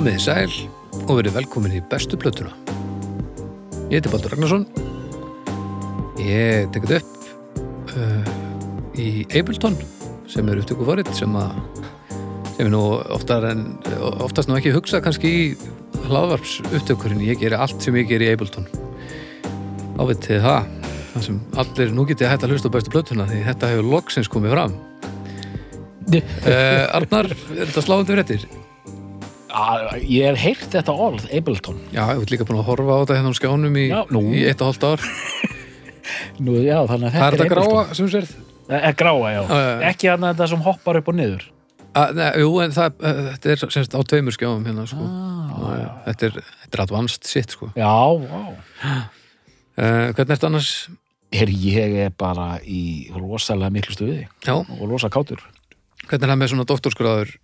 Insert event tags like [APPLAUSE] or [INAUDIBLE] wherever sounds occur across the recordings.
Komið í sæl og verið velkomin í bestu plötuna. Ég heiti Baldur Ragnarsson. Ég tekið upp uh, í Ableton sem er upptöku fóritt sem að sem er nú oftar en, oftast nú ekki hugsa kannski í hlaðvarps upptökurinn. Ég geri allt sem ég geri í Ableton. Ávitið það. Það sem allir, nú getið að hætta að hlusta á bestu plötuna því þetta hefur loksins komið fram. Uh, Arnar, er þetta sláðandi fréttir? Að, ég hef heyrt þetta orð, Ableton. Já, ég veit líka búin að horfa á þetta hérna á skjánum í, í eitt og hálft ár. [LAUGHS] Nú, já, þannig að Það er þetta Ableton. gráa sem sérð Það er gráa, já, já. Ekki hann þetta sem hoppar upp og niður. Að, ne, Jú, en það, uh, þetta er semst á tveimur skjáum hérna sko. ah, Já, þetta, er, þetta er advanced shit sko. Já, já uh, [GASPS] Hvernig ertu annars? Her, Ég er bara í rosalega miklu stuði Já, og rosa kátur. Hvernig er það með svona doktorskráður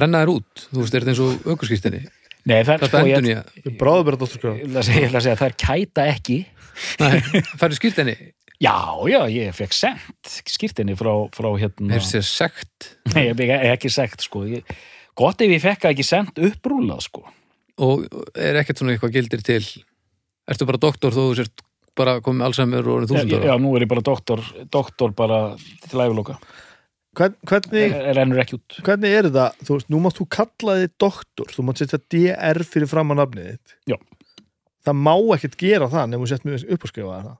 Renna þér út. Þú veist, er þetta eins og aukurskýrstinni Nei, það er Þetta sko, ég, endur nýja Ég bráði bara dótturskráð. ég ætla að segja, ég ætla að segja það er kæta ekki. Færðu skýrstinni? Já, já, ég fekk sent skýrtinni frá, frá hérna Er sér sekt? Nei, ég fekk ekki sekt, sko. Ég, Gott ef ég fekk það ekki sent upprúlað, sko. Og er ekkert svona eitthvað gildir til? Ertu bara doktor þó þú sért bara komið með Alzheimer og orðin Já, þúsund já, ára? nú er ég bara doktor, doktor bara til æfiloka Hvern, hvernig, rennur ekki út hvernig er þetta, þú veist, nú mátt þú kalla þið doktor, þú mátt setja DR fyrir fram að nafnið þitt. Já. Það má ekkert gera það nefnum þú sett mjög upp að skrifa það.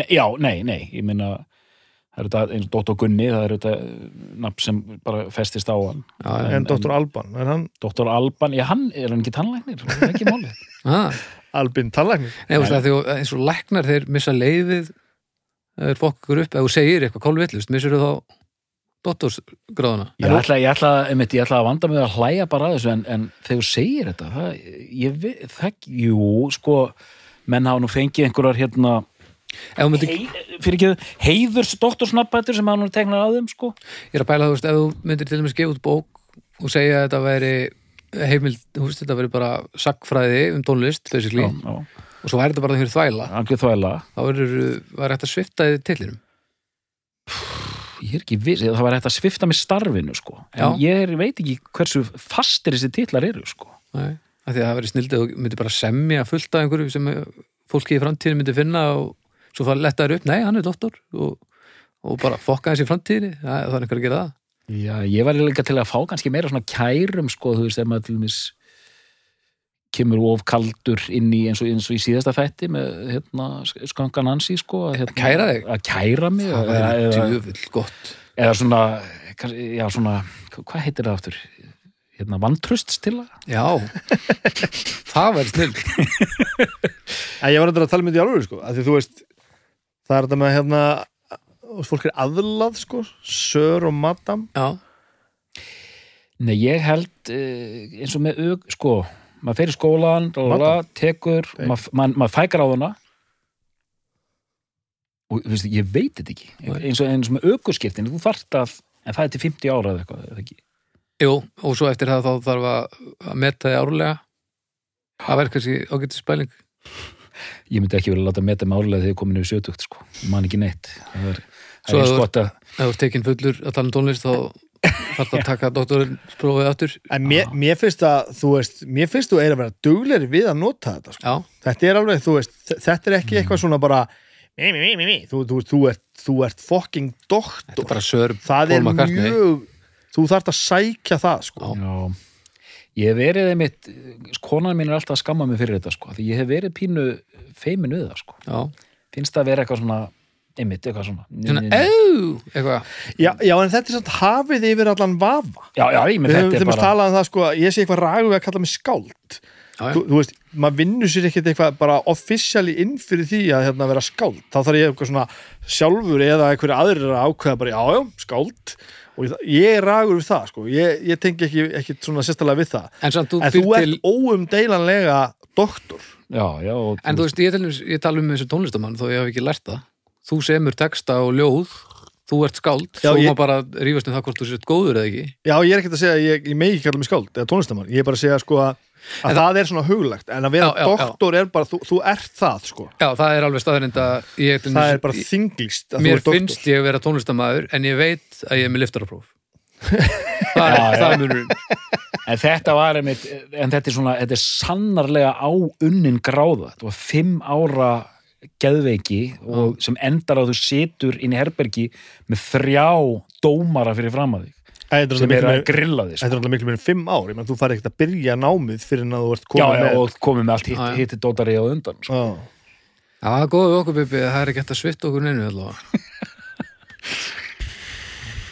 nei, Já, nei, nei, ég meina það er þetta eins og doktor Gunni það er þetta nafn sem bara festist á hann Já, já. En doktor Alban, er hann doktor Alban, já, hann er hann ekki tannlæknir það er ekki málið [LAUGHS] Ah. Albin tannlæknir? Nei, þú veist eins og læknar þeir missa leiðið þeir fokk ykkur upp, ef þú segir eitthvað kólvillust, missur þú þá dottorsgráðuna Ég ætla, ég, ætla, einmitt, ég ætla að vanda mig að hlæja bara að þessu en, en þegar þú segir þetta það, ég það, jú, sko menn hafa nú fengið einhverjar hérna myndir, hei, fyrir ekki, heiðurs doktorsnappætur sem hafa nú teknað á þeim, sko. Ég er að bæla þú veist, ef þú myndir til dæmis gefa út bók og segja að þetta væri heimild, þú veist, þetta væri bara sagfræði um tónlist, basically, já, já, og svo væri þetta bara þegar þvæla, þvæla. þá verður hægt að svifta þið tillinum ég er ekki viss, það var hægt að svifta með starfinu, sko. En Já. ég er, veit ekki hversu fastir þessi titlar eru, sko. Nei, af því að það verður snildið og myndir bara semja fullt af einhverju sem fólki í framtíðinu myndi finna og svo það lettaður upp, nei, hann er doktor og, og bara fokka þessi í framtíðinu það, það er einhver að gera það. Já, ég var líka til að fá kannski meira svona kærum sko, þú veist, ef maður til dæmis kemur of kaldur inn í eins og, eins og í síðasta þætti með hérna, skankan Nancy sko, að, hérna, kæra þig? Að kæra mig það eða, er eða, djöfull gott eða svona, já svona hvað heitir það aftur? Hérna, vantröststila? já, það verður snill En ég var að tala um þetta í alveg, sko, að því þú veist, það er þetta með hérna, fólk er aðlað, sko, sör og madam. já, Nei, ég held uh, eins og með aug, sko maður fer í skólan, lala, tekur maður mað, mað fækar á þarna og veist, ég veit þetta ekki. Eins og, eins og með aukurskiptin, þú þarft að en það er til 50 ára eða eitthvað, eða ekki? Jú, og svo eftir það þá þarf að, að meta þið árlega. Það verður kannski ágætið spæling. Ég myndi ekki vilja láta meta með árlega þegar ég komin yfir 70 sko, ég man ekki neitt. Það er, það Svo er eins að- gott að ef þú ert tekinn fullur að tala um tónlist þá þarf það að taka doktorinn prófið aftur En mér, mér finnst að, þú veist, mér finnst þú er að vera duglegri við að nota þetta, sko. Þetta er alveg, þú veist, þetta er ekki eitthvað svona bara, mi, mi, mi. Þú, þú, þú, ert, þú ert fucking doktor. er bara sör Það er mjög, þú þarft að sækja það, sko. Já. já, ég hef verið einmitt, konan mín er alltaf að skamma mig fyrir þetta sko, því ég hef verið pínu feimin við það sko, já, finnst það að vera eitthvað svona einmitt, eitthvað svona svona, au eitthvað, Já, já, en þetta er samt hafið yfir allan vafa. já, já, ég með Við höfum þetta til er að bara tala um það, sko, að ég sé eitthvað rægu við að kalla mig skáld. já, já, Þú, þú veist, maður vinnur sér ekkert eitthvað bara officially inn fyrir því að hérna, vera skáld. Þá þarf ég eitthvað svona sjálfur eða einhverju aðrir að ákveða bara, já, já, skáld. Og ég, ég er rægur við það, sko. Ég, ég tengi ekki, ekki svona sérstælega við það. en samt þú En þú býr ert til óumdeilanlega doktor. já, já, og, en þú veist, ég, til, ég tala um þessu tónlistamann þó ég hef ekki lært það þú semur texta og ljóð þú ert skáld, Já, svo ég- má bara rífast um það hvort þú sért góður eða ekki Já, ég er ekkert að segja að ég, ég megi ekki kalla mig skáld eða tónlistamann, ég er bara að segja sko að, að En það, er svona huglegt, en að vera Já, já, já. doktor er bara, þú, þú ert það sko, Já, það er alveg staðarind að ég, það er bara þinglist að mér þú ert doktor finnst ég vera tónlistamæður en ég veit að ég er með liftarapróf [LAUGHS] það er, Já, já. það er munurinn En þetta var einmitt, en þetta er svona, þetta er sannarlega á unnin gráða. Þetta var fimm ára geðveiki og sem endar að þú situr inn í herbergi með þrjá dómara fyrir fram að þig Þetta er sem eru að miklu- grilla þig. þetta Sko. er náttúrulega miklu meira en fimm ár ég menn þú farið ekkert að byrja námið fyrir en að þú ert Já, komin já, með og komið með allt hitt, Já, já. hitti dótari á undan. Sko. Já. Já, það er góð við okkur, Bibi, það er ekki hægt að svitta okkur neinu allavega.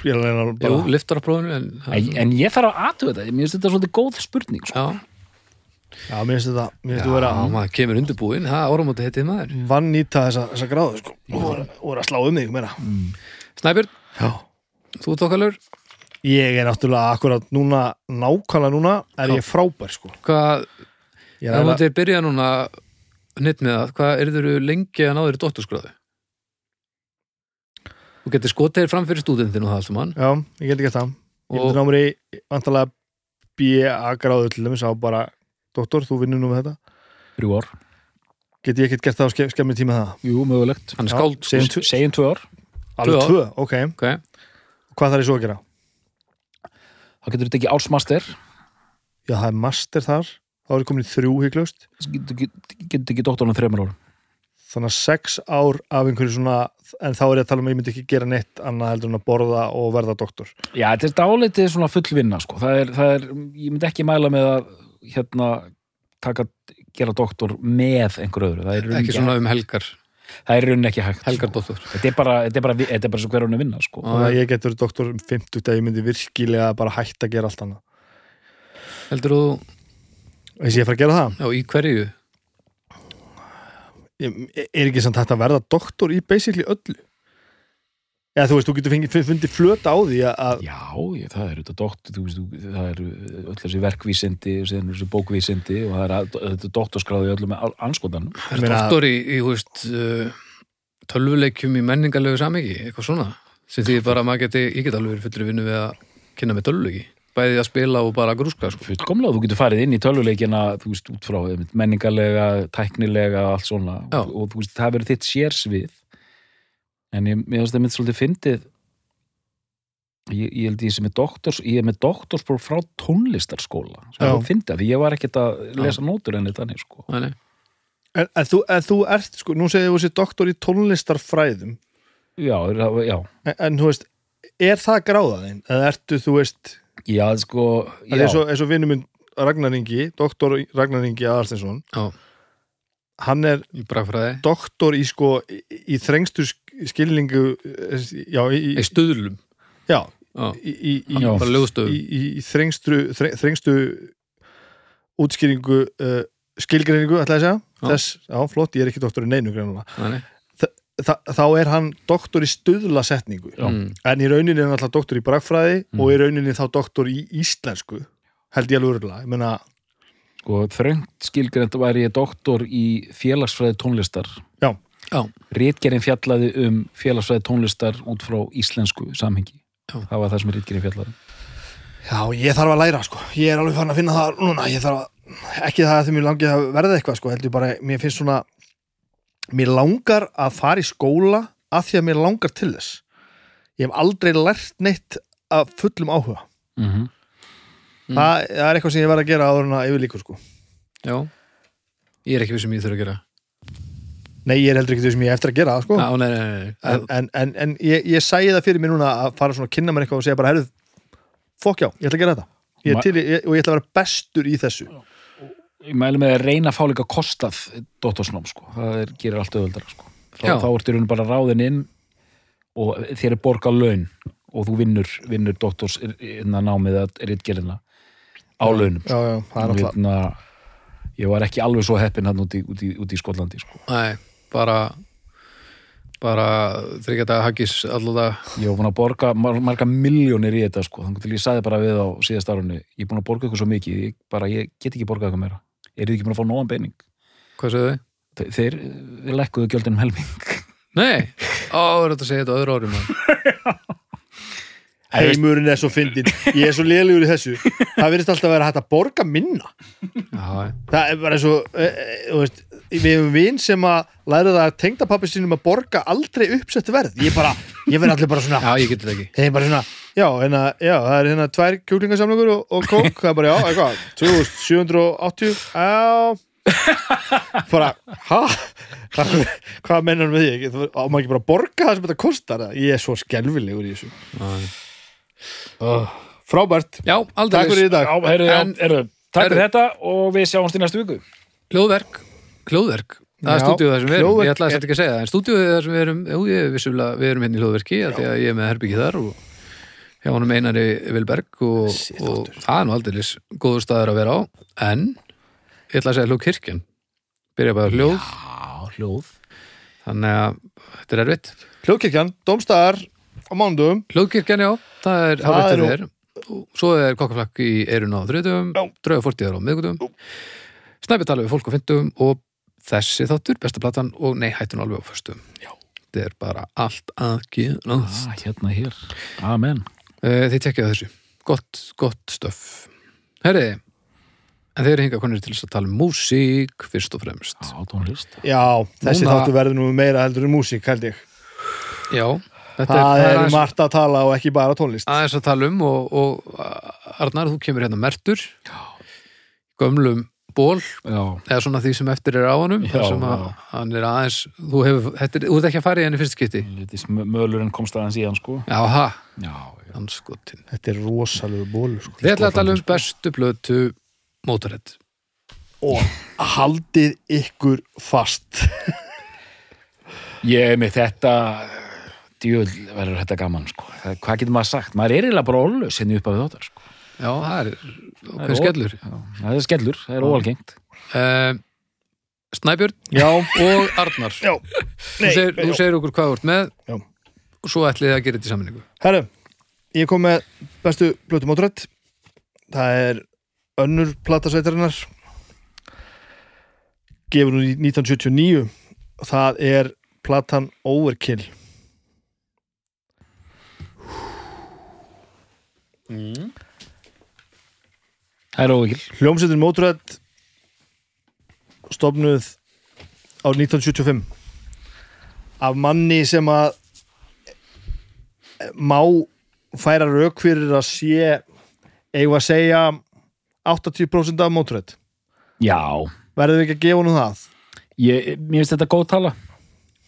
er að að Jú, liftar á prófinu, en... er En, en ég þarf að aðtöða þetta, mér finnst þetta svolítið góð spurning. Sko. Já, já, mér finnst þetta, mér finnst já, þú vera maður kemur undirbúinn, það er áramóti heitið maður. vann nýta þessa, þessa gráðu sko. og voru- voru að slá um þig meira Snæbjörn, já. þú tókalur, ég er náttúrulega akkurat núna nákvæmlega núna er Já. ég frábær sko. hvað, ef að, þú til byrja núna nýtt með það, hvað er þú lengi að ná þér dótturskráðu? Þú getur skotið þér fram fyrir stúdentinu og það allt um hann já, ég get ekki það ég og myndi ná mér í vantalega B.A. gráðu til dæmis á bara doktor, þú vinnur nú með þetta Þrjú ár. get ég ekkert gert það á ske, skemmi tíma það Jú, mögulegt. hann er skáld segjum tv- Segjum tvö ár. alveg Tvö ok, hvað þarf ég svo að gera? Þá getur þetta ekki ársmaster. já, það er master þar þá er ég komin í þrjú hygglust Getur get, get ekki doktorinn þreymur árum. þannig að sex ár af einhverju svona en þá er ég að tala um að ég myndi ekki gera neitt annað heldur en að borða og verða doktor Já, þetta er dálítið svona fullvinna sko. það er, það er, ég myndi ekki mæla með að hérna taka, gera doktor með einhver öðru. Það er, í rauninni ekki svona um helgar. Það er í rauninni ekki hægt sko. helgar dóttur þetta er bara, þetta er bara, þetta er bara svo hver hún er vinna sko. þannig að ég getur doktor um 50 þegar ég myndi virkilega bara hætta að gera allt annað. Heldur þú, þess ég að fara að gera það? Já, í hverju? Ég, er ekki samt hægt að verða doktor í basically öllu eða þú veist, þú getur fengið, fundið flöta á því að- að já, ég, það er þetta doktor þú veist, það er öll þessi verkvísindi og síðan þessi bókvísindi og það er að- þetta doktorskráði öllum með anskotanum er meina- doktor í, í þú veist, uh, tölvuleikjum í menningarlegu samiki, eitthvað svona sem því bara að maður geti, ég get alveg verið fullur vinnu við að kynna með tölvuleiki bæði að spila og bara grúska sko. fullkomlega, þú getur farið inn í tölvuleikina þú veist, út frá einmitt, menningarlega tæknilega, allt svona Já. og, og þú veist, það verður þitt sérsvið en ég, mér finnst það mynd svolítið fyndið. Ég, ég held ég sem er doktors ég er með doktorspróf frá tónlistarskóla sem Já. ég fyndið, því ég var ekkert að lesa nótur enn þannig, sko. Nei, nei. en, en, þú, en þú ert, sko, nú segir þú þessi doktor í tónlistarfræðum. Já, það- já, en, en þú veist, er það gráðaðinn eða ertu, þú veist já, sko Það er eins og vinnum minn Ragnar Ingi, doktor Ragnar Ingi Aðarstinsson Já. hann er doktor í sko í, í þrengstu sk- skilningu eh, já, í, í stuðlum já, já, í, í, þrengstu þre, þrengstu útskýringu uh, skilgreiningu, ætla ég að segja Já. þess, já, flott, ég er ekki doktor í neinu. Nei, nei. Þa, þá er hann doktor í stuðlasetningu Já. Mm. en í rauninni er hann alltaf doktor í bragfræði Mm. og í rauninni þá doktor í íslensku held ég alveg örgulega, ég meina sko, þröngt skilgreint væri ég doktor í félagsfræði tónlistar. Ritgerinn fjallaði um félagsfræði tónlistar út frá íslensku samhengi Já. það var það sem Ritgerinn fjallaði Já, ég þarf að læra sko, ég er alveg fann að finna það núna, ég þarf að, ekki það að því mér langið að verða eitthvað sko, heldur bara, mér finnst svona, mér langar að fara í skóla að því að mér langar til þess. Ég hef aldrei lært neitt af fullum áhuga. mm -hmm. Mm. Það, það er eitthvað sem ég verð að gera áður en að yfir líkur sko. já, ég er ekki við sem ég þurfa að gera Nei, ég er heldur ekki þau sem ég hef eftir að gera sko. já, nei, nei, nei. En, en, en, en ég, ég sæði það fyrir mér núna að fara svona að kynna mér eitthvað og segja bara, herruð, fokk já, ég ætla að gera þetta. Ég er til, ég, og ég ætla að vera bestur í þessu. ég mæli með að reyna að fá líka kostað doktorsnám sko, það er, gerir allt auðvöldara sko. þá, þá ertu í raun bara ráðin inn og þér er borgað laun og þú vinnur, vinnur doktors innan námið að ritgerina á launum Já, já, það er Og náttúrulega. hérna, ég var ekki alveg svo heppin hann út í, út í, út í Skotlandi sko. nei, bara bara þryggja daga haggis alltaf ég var búin að borga mar marga miljónir í þetta sko. þannig til ég sagði bara við á síðast árunni ég er búin að borga ykkur svo mikið ég, bara, ég get ekki borgað ykkur meira. Er þið ekki búin að fá nógan beining hvað segðu? Þau? Þe- þeir, þeir lekkuðu gjöldin um helming. Nei, á, er þetta að segja þetta á öðru árum [LAUGHS] Heimurinn er svo fyndin, ég er svo lélugur í þessu. Það verðist alltaf að vera hægt að borga minna. Já, það er bara svo e, e, veist, við hefum vin sem að læra það að tengdapappi sínum að borga aldrei uppsett verð. Ég bara, ég verð allir bara svona Já, ég geti það ekki. Þeir bara svona, já, hérna, já það er hérna tvær kjúklingasamlingur og, og kók. Það er bara, já, eitthvað, 2780 já. Bara, ha? Hvað, mennar með því Þú- á maður ekki bara borga það sem þetta kostar ég er svo skelfilegur í þessu oh, frábært. Já, aldrei takk fyrir í dag. Já, heyrðu, já, En- heyrðu, takk fyrir þetta og við sjáumst í næstu viku. Hljóðverk, hljóðverk. Það er Já, stúdíu það sem við erum, ég ætla að er- þetta ekki að segja það, en stúdíu það sem við erum, jú, ég vissulega, við erum hérna í hljóðverki af því að ég er með herbyggi þar og hjá honum Einari Vilberg og, það er nú aldrei góður staður að vera á, en ég ætla að segja hljóðkirkjan byrja bara hljóð, Já, hljóð. Þannig að þetta er erfitt. Hljóðkirkjan, domstæðar á mánudum Hljóðkirkjan, já, það er Það hálfættur er svo er kokkaflakk í eirun á þriðdugum, Já. drauga fórtíðar á miðgudum snæpi tala við fólk á fimmtugum og þessi þáttur, besta platan og nei, hættun alveg á föstum Já. þetta er bara allt að gerast. Ah, Hérna hér, amen. Uh, þið tekja þessu, gott, gott stöf. Herriði en þeir eru hingað konir til þess að tala um músík fyrst og fremst. Já, tónlist. Já, þessi Núna- þáttu verður nú meira heldur en músík held ég. Já, þetta það er um aðeins, margt að tala og ekki bara tónlist. Aðeins að tala um og, og Arnar, þú kemur hérna mertur. Gömlum ból Já, eða svona því sem eftir er á honum Já, þar sem að hann er aðeins þú hefur, þetta er, þú ert ekki að fara í henni fyrst skipti. Mölurinn komst aðeins í hann sko. Já, ha, Já, já. Hann skotin þetta er rosalegu bólu sko. við ætlum að tala um bestu blötu Motorhead. Og haldið ykkur fast. Ég er með þetta djöl verður þetta gaman sko. Hvað getur maður sagt? Maður er eiginlega bara ólaus henni upp af þáttar sko. Já, það er Það er skellur. Já, Það er skellur, það er óalgengt. Uh, Snæbjörn já, og Arnar. Já, þú segir, þú segir okkur hvað þú ert með Já. og svo ætlið þið að gera þetta í sammenningu herru ég kom með bestu blötu mótrætt það er önnur platasveitarinnar gefur hún í 1979 og það er platan Overkill Það er óvikil hljómsveitin Motorhead stofnuð á 1975 af manni sem að má færa rauk fyrir að sé eigum að segja 80% af Motorhead Já, verðum við ekki að gefa honum það? Ég, mér finnst þetta góð tala.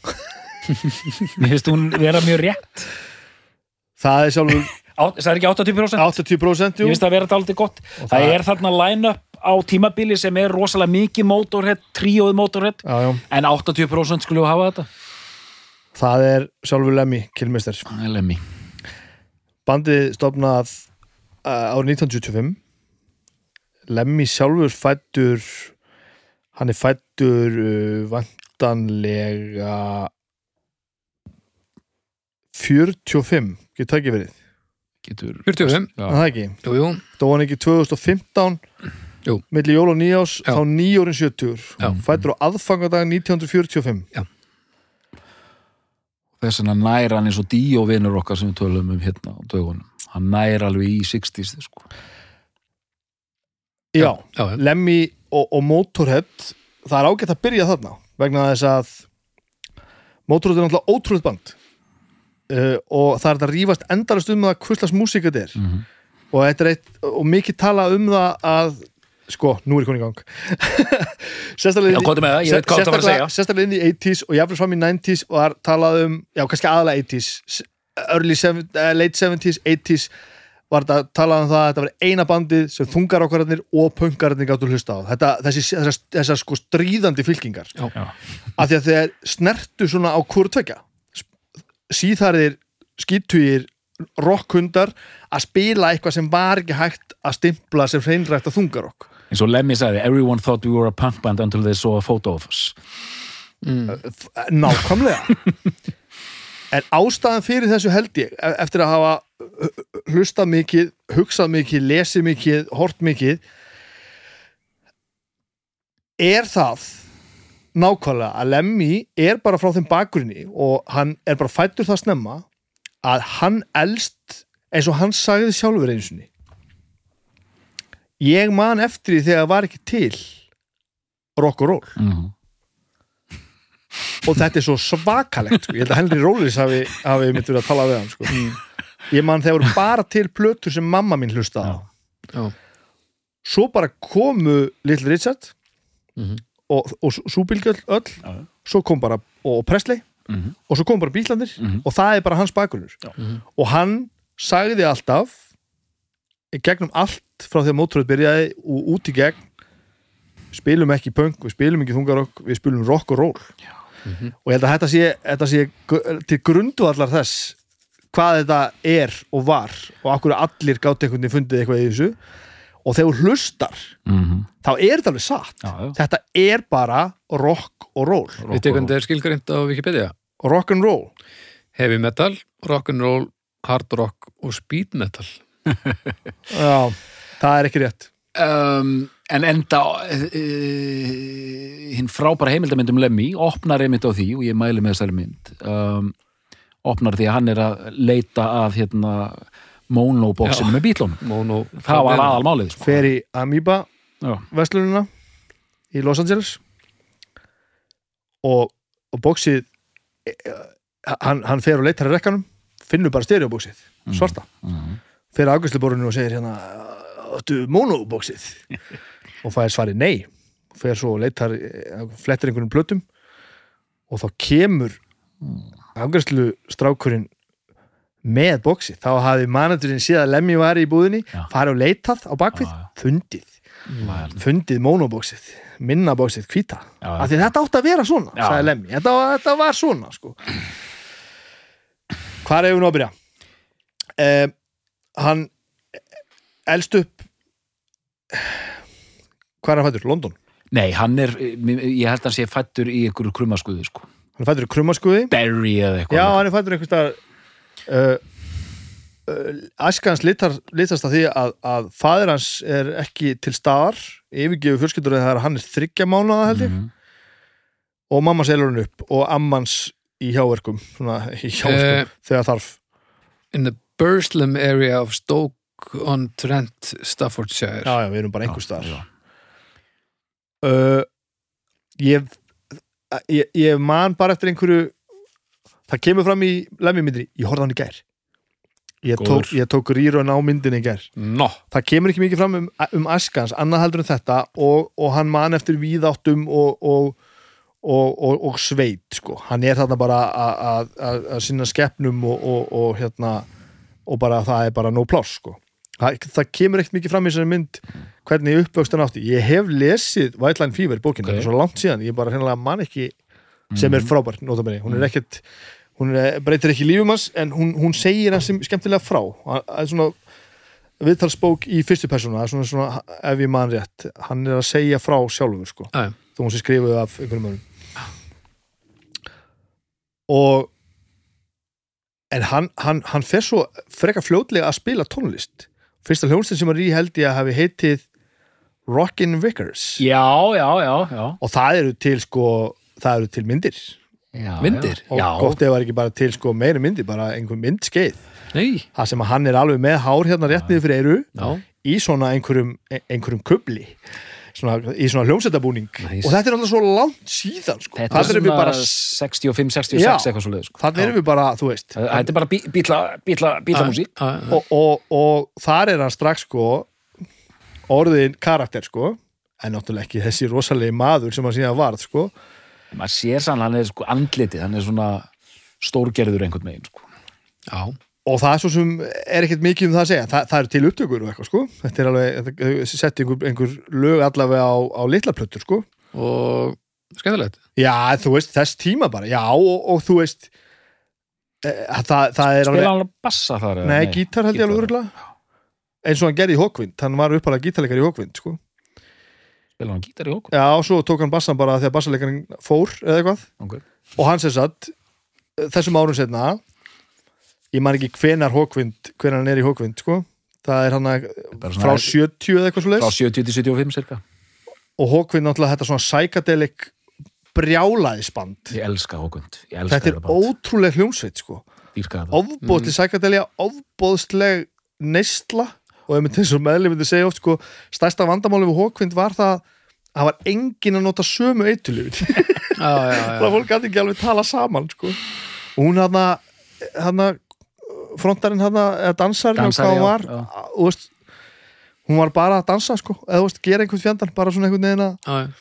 [LAUGHS] Mér finnst hún vera mjög rétt. Það er sjálfur Það er ekki 80% 80% jú. Mér finnst það vera dálítið gott. Og Það það- er þarna line-up á tímabili sem er rosalega mikið Motorhead já, já. en 80% skulle við hafa þetta. Það er sjálfur Lemmy Kilmister Það er lemmi bandið stofnað uh, árið 1975 Lemmy sjálfur fættur hann er fættur uh, vantanlega 45 getur það ekki verið, Getur 45, er Já, það ekki jú, jú, þá var ekki 2015 Jú. milli jól og nýjás, Já. þá nýjórin 70 Já. fættur á aðfangadag 1945 þess vegna næra hann eins og díóvinur okkar sem við tölum um hérna á dögunum hann næra alveg í 60s sko. já, já, já. Lemmy og, og Motorhead það er ágætt að byrja þarna vegna þess að Motorhead er náttúrulega ótrúlega band uh, og það er þetta að rífast endalast um það hvurslags músík þetta er. Mhm. og þetta er eitt og mikið tala um það að sko, nú er ég konið í gang. [LAUGHS] Sérstaklega að að segja. sérstaklega inn í 80s og jáfnvel fram í 90s og það er talað um, já, kannski aðalega 80s s- early 70, uh, late 70s 80s var þetta talað um það að þetta var eina bandið sem þungar okkararnir og punkararnir gáttu hlusta á. Þetta, þessi, þessar, þessar sko stríðandi fylkingar. Af því að þeir snertu svona á hvort tvekja síðarðir skítugir rockhundar að spila eitthvað sem var ekki hægt að stimpla sem hreinrætt að þungarokk. Eins og Lemmy sagði everyone thought we were a punk band until they saw a photo of us. Nákvæmlega. [LAUGHS] En ástæðan fyrir þessu held ég e- eftir að hafa hlustað mikið, hugsað mikið lesið mikið, hort mikið er það nákvæmlega að Lemmy er bara frá þeim bakgrunni og hann er bara fættur það snemma að hann elst eins og hann sagði sjálfur einsunni ég man eftir því þegar var ekki til rock og roll mm. og þetta er svo svakalegt sko. ég held að Henry Rollins hafi, hafi mitt verið að tala við hann sko. ég man þeir voru bara til plötur sem mamma mín hlustaði á Já. svo bara komu Little Richard Mhm. Og, og Súbílgjöld öll Já. svo kom bara, og Presley Mhm. og svo kom bara Bílandir Mhm. og það er bara hans bakgrunur Já. Mhm. og hann sagði alltaf í gegnum allt frá því að mótröð byrjaði og út í gegn spilum ekki punk, við spilum ekki þungarokk við spilum rock og roll Mhm. og ég held að þetta sé, þetta sé til grundu allar þess hvað þetta er og var og okkur allir gátt einhvern veginn fundið eitthvað í þessu og þegar þú hlustar Mhm. þá er þetta alveg satt. Já, já. þetta er bara rock og roll. Við tekum þetta er skilgarind á Wikipedia? Rock and roll. Heavy metal, rock'n'roll, hard rock og speed metal. [LAUGHS] Já, það er ekki rétt. Um, en enda uh, hinn frábæra heimildamyndum Lemmy opnar einmitt á því og ég mæli með þessari mynd um, opnar því að hann er að leita að hérna monoboxinu Já. með bílunum Mono, það var aðalmálið sko. fer í Amoeba vestlununa í Los Angeles. Og, og bóksið eh, hann, hann fer og leitar í rekkanum finnur bara stereobóksið, svarta. Mhm. fer að afgjörsluborinu og segir hérna áttu monobóksið og fæðir svari nei. Fer svo og leitar, eh, flettir einhvern plötum. Og þá kemur afgjörslu strákurinn með bóksið, þá hafði managerinn séð að Lemmy var í búðinni farið og leitað á bakvið, fundið Það er- fundið monobóksið, minnabóksið já. af því þetta átti að vera svona Já. sagði Lemmy, þetta, þetta var svona sko. hvað er nú að byrja eh, hann elst upp hvað er hann fættur? London? Nei, hann er, ég held að hann sé fættur í einhverju krummaskuðu sko. hann er fættur í krummaskuði Berry eða eitthvað já, hann er fættur einhvers staðar uh, uh, æskans litar, litast að því að, að fadir hans er ekki til staðar. Yfirgefu fjölskyldur þegar hann er þryggja mánuða held ég. Mhm. og mamma selur hann upp og ammans í hjáverkum svona í hjáverkum Eh. þegar þarf. In the Burslem area of Stoke-on-Trent, Staffordshire. Já, já, við erum bara einhvers staðar. uh, ég, ég ég man bara eftir einhverju það kemur fram í lemjumyndri, ég horfði hann í gær ég tók, ég tók rýrun á myndinni í gær Nó, það kemur ekki mikið fram um, um askans annað heldur en þetta og, og hann man eftir víðáttum og, og, og, og, og sveit sko. hann er þarna bara að- sinna skeppnum og, og, og hérna og bara það er bara no pláss sko. það, það kemur ekkert mikið fram í þessari mynd hvernig uppvöxtan átti ég hef lesið White Line Fever bókina, Ok. okay. svo langt síðan ég bara hreinlega man ekki sem er frábært notabene, hún er ekkert hún er, breytir ekki lífum hans en hún, hún segir hans skemmtilega frá. Það er svona viðtalsbók í fyrstu persónu, það er svona, svona ef ég man rétt, hann er að segja frá sjálfur sko, já, þó hún sé skrifuð af einhverjum öðrum. Og en hann, hann, hann fer svo freka fljótlega að spila tónlist. Fyrsta hljónstin sem hann í held ég að hafi heitið Rockin' Vickers. Já, já, já, já. og það eru til sko það eru til myndir já Myndir? já. og já. gott ef það er ekki bara til sko meiri myndir bara einhver myndskeið nei það sem að hann er alveg með hár hérna rétt niður fyrir eyru Já, í svona einhverjum, einhverjum kubli svona, í svona hljómsættabúning Nice. og þetta er alltaf svo langt síðan sko. Þetta er þannig erum við svona bara 65, 66 Já. eitthvað svo leið sko. þannig erum við bara, þú veist Þetta er bara bí- bítla, bítla, bítlamúsík Já, já, já. og, og, og þar er hann strax sko orðin karakter sko en náttúrulega ekki þessi rosalegi maður sem hann síðan varð sko maður sér sann, hann er sko andlitið hann er svona stórgerður einhvern veginn sko. já. og það er svo sem er ekkert mikið um það að segja Þa, það eru til upptökur og eitthvað sko þetta er alveg, þetta setti einhver, einhver lög allavega á, á litla plötur sko og skemmtilegt já, þú veist, þess tíma bara já, og, og þú veist e, það, það er spila hann að bassa þar eða? Nei, gítar held ég alveg örgulega eins og hann gerði í Hókvind, hann var uppalega gítarleikar í Hókvind sko. Spila hann gítar í okkur Já, og svo tók hann bassan bara því að bassaleikarin fór eða eitthvað. Okay. og hann sér satt þessum árum setna ég man ekki hvenar Hókvind hvenar hann er í Hókvind, sko. Það er hann að frá svona 70 eða eitthvað frá 70 til 75 cirka. Og Hókvind náttúrulega þetta svona psychedelic brjálaðisband ég elska Hókund, ég elska þetta er ótrúleg hljómsveit, sko. Dýrka þetta. Ofbóðsleg psychedelia, ofbóðsleg neysla og ef eins og meðlifindi segja oft sko, stærsta vandamáli við Hókvind var það að það var engin að nota sömu [LAUGHS] já, það fólk gæti ekki alveg tala saman sko. og hún hann hann frontarinn hann eða dansarinn og Dansari, hvað hún var veist, hún var bara að dansa sko, eða veist, gera einhvern fjandan bara svona einhvern veginn að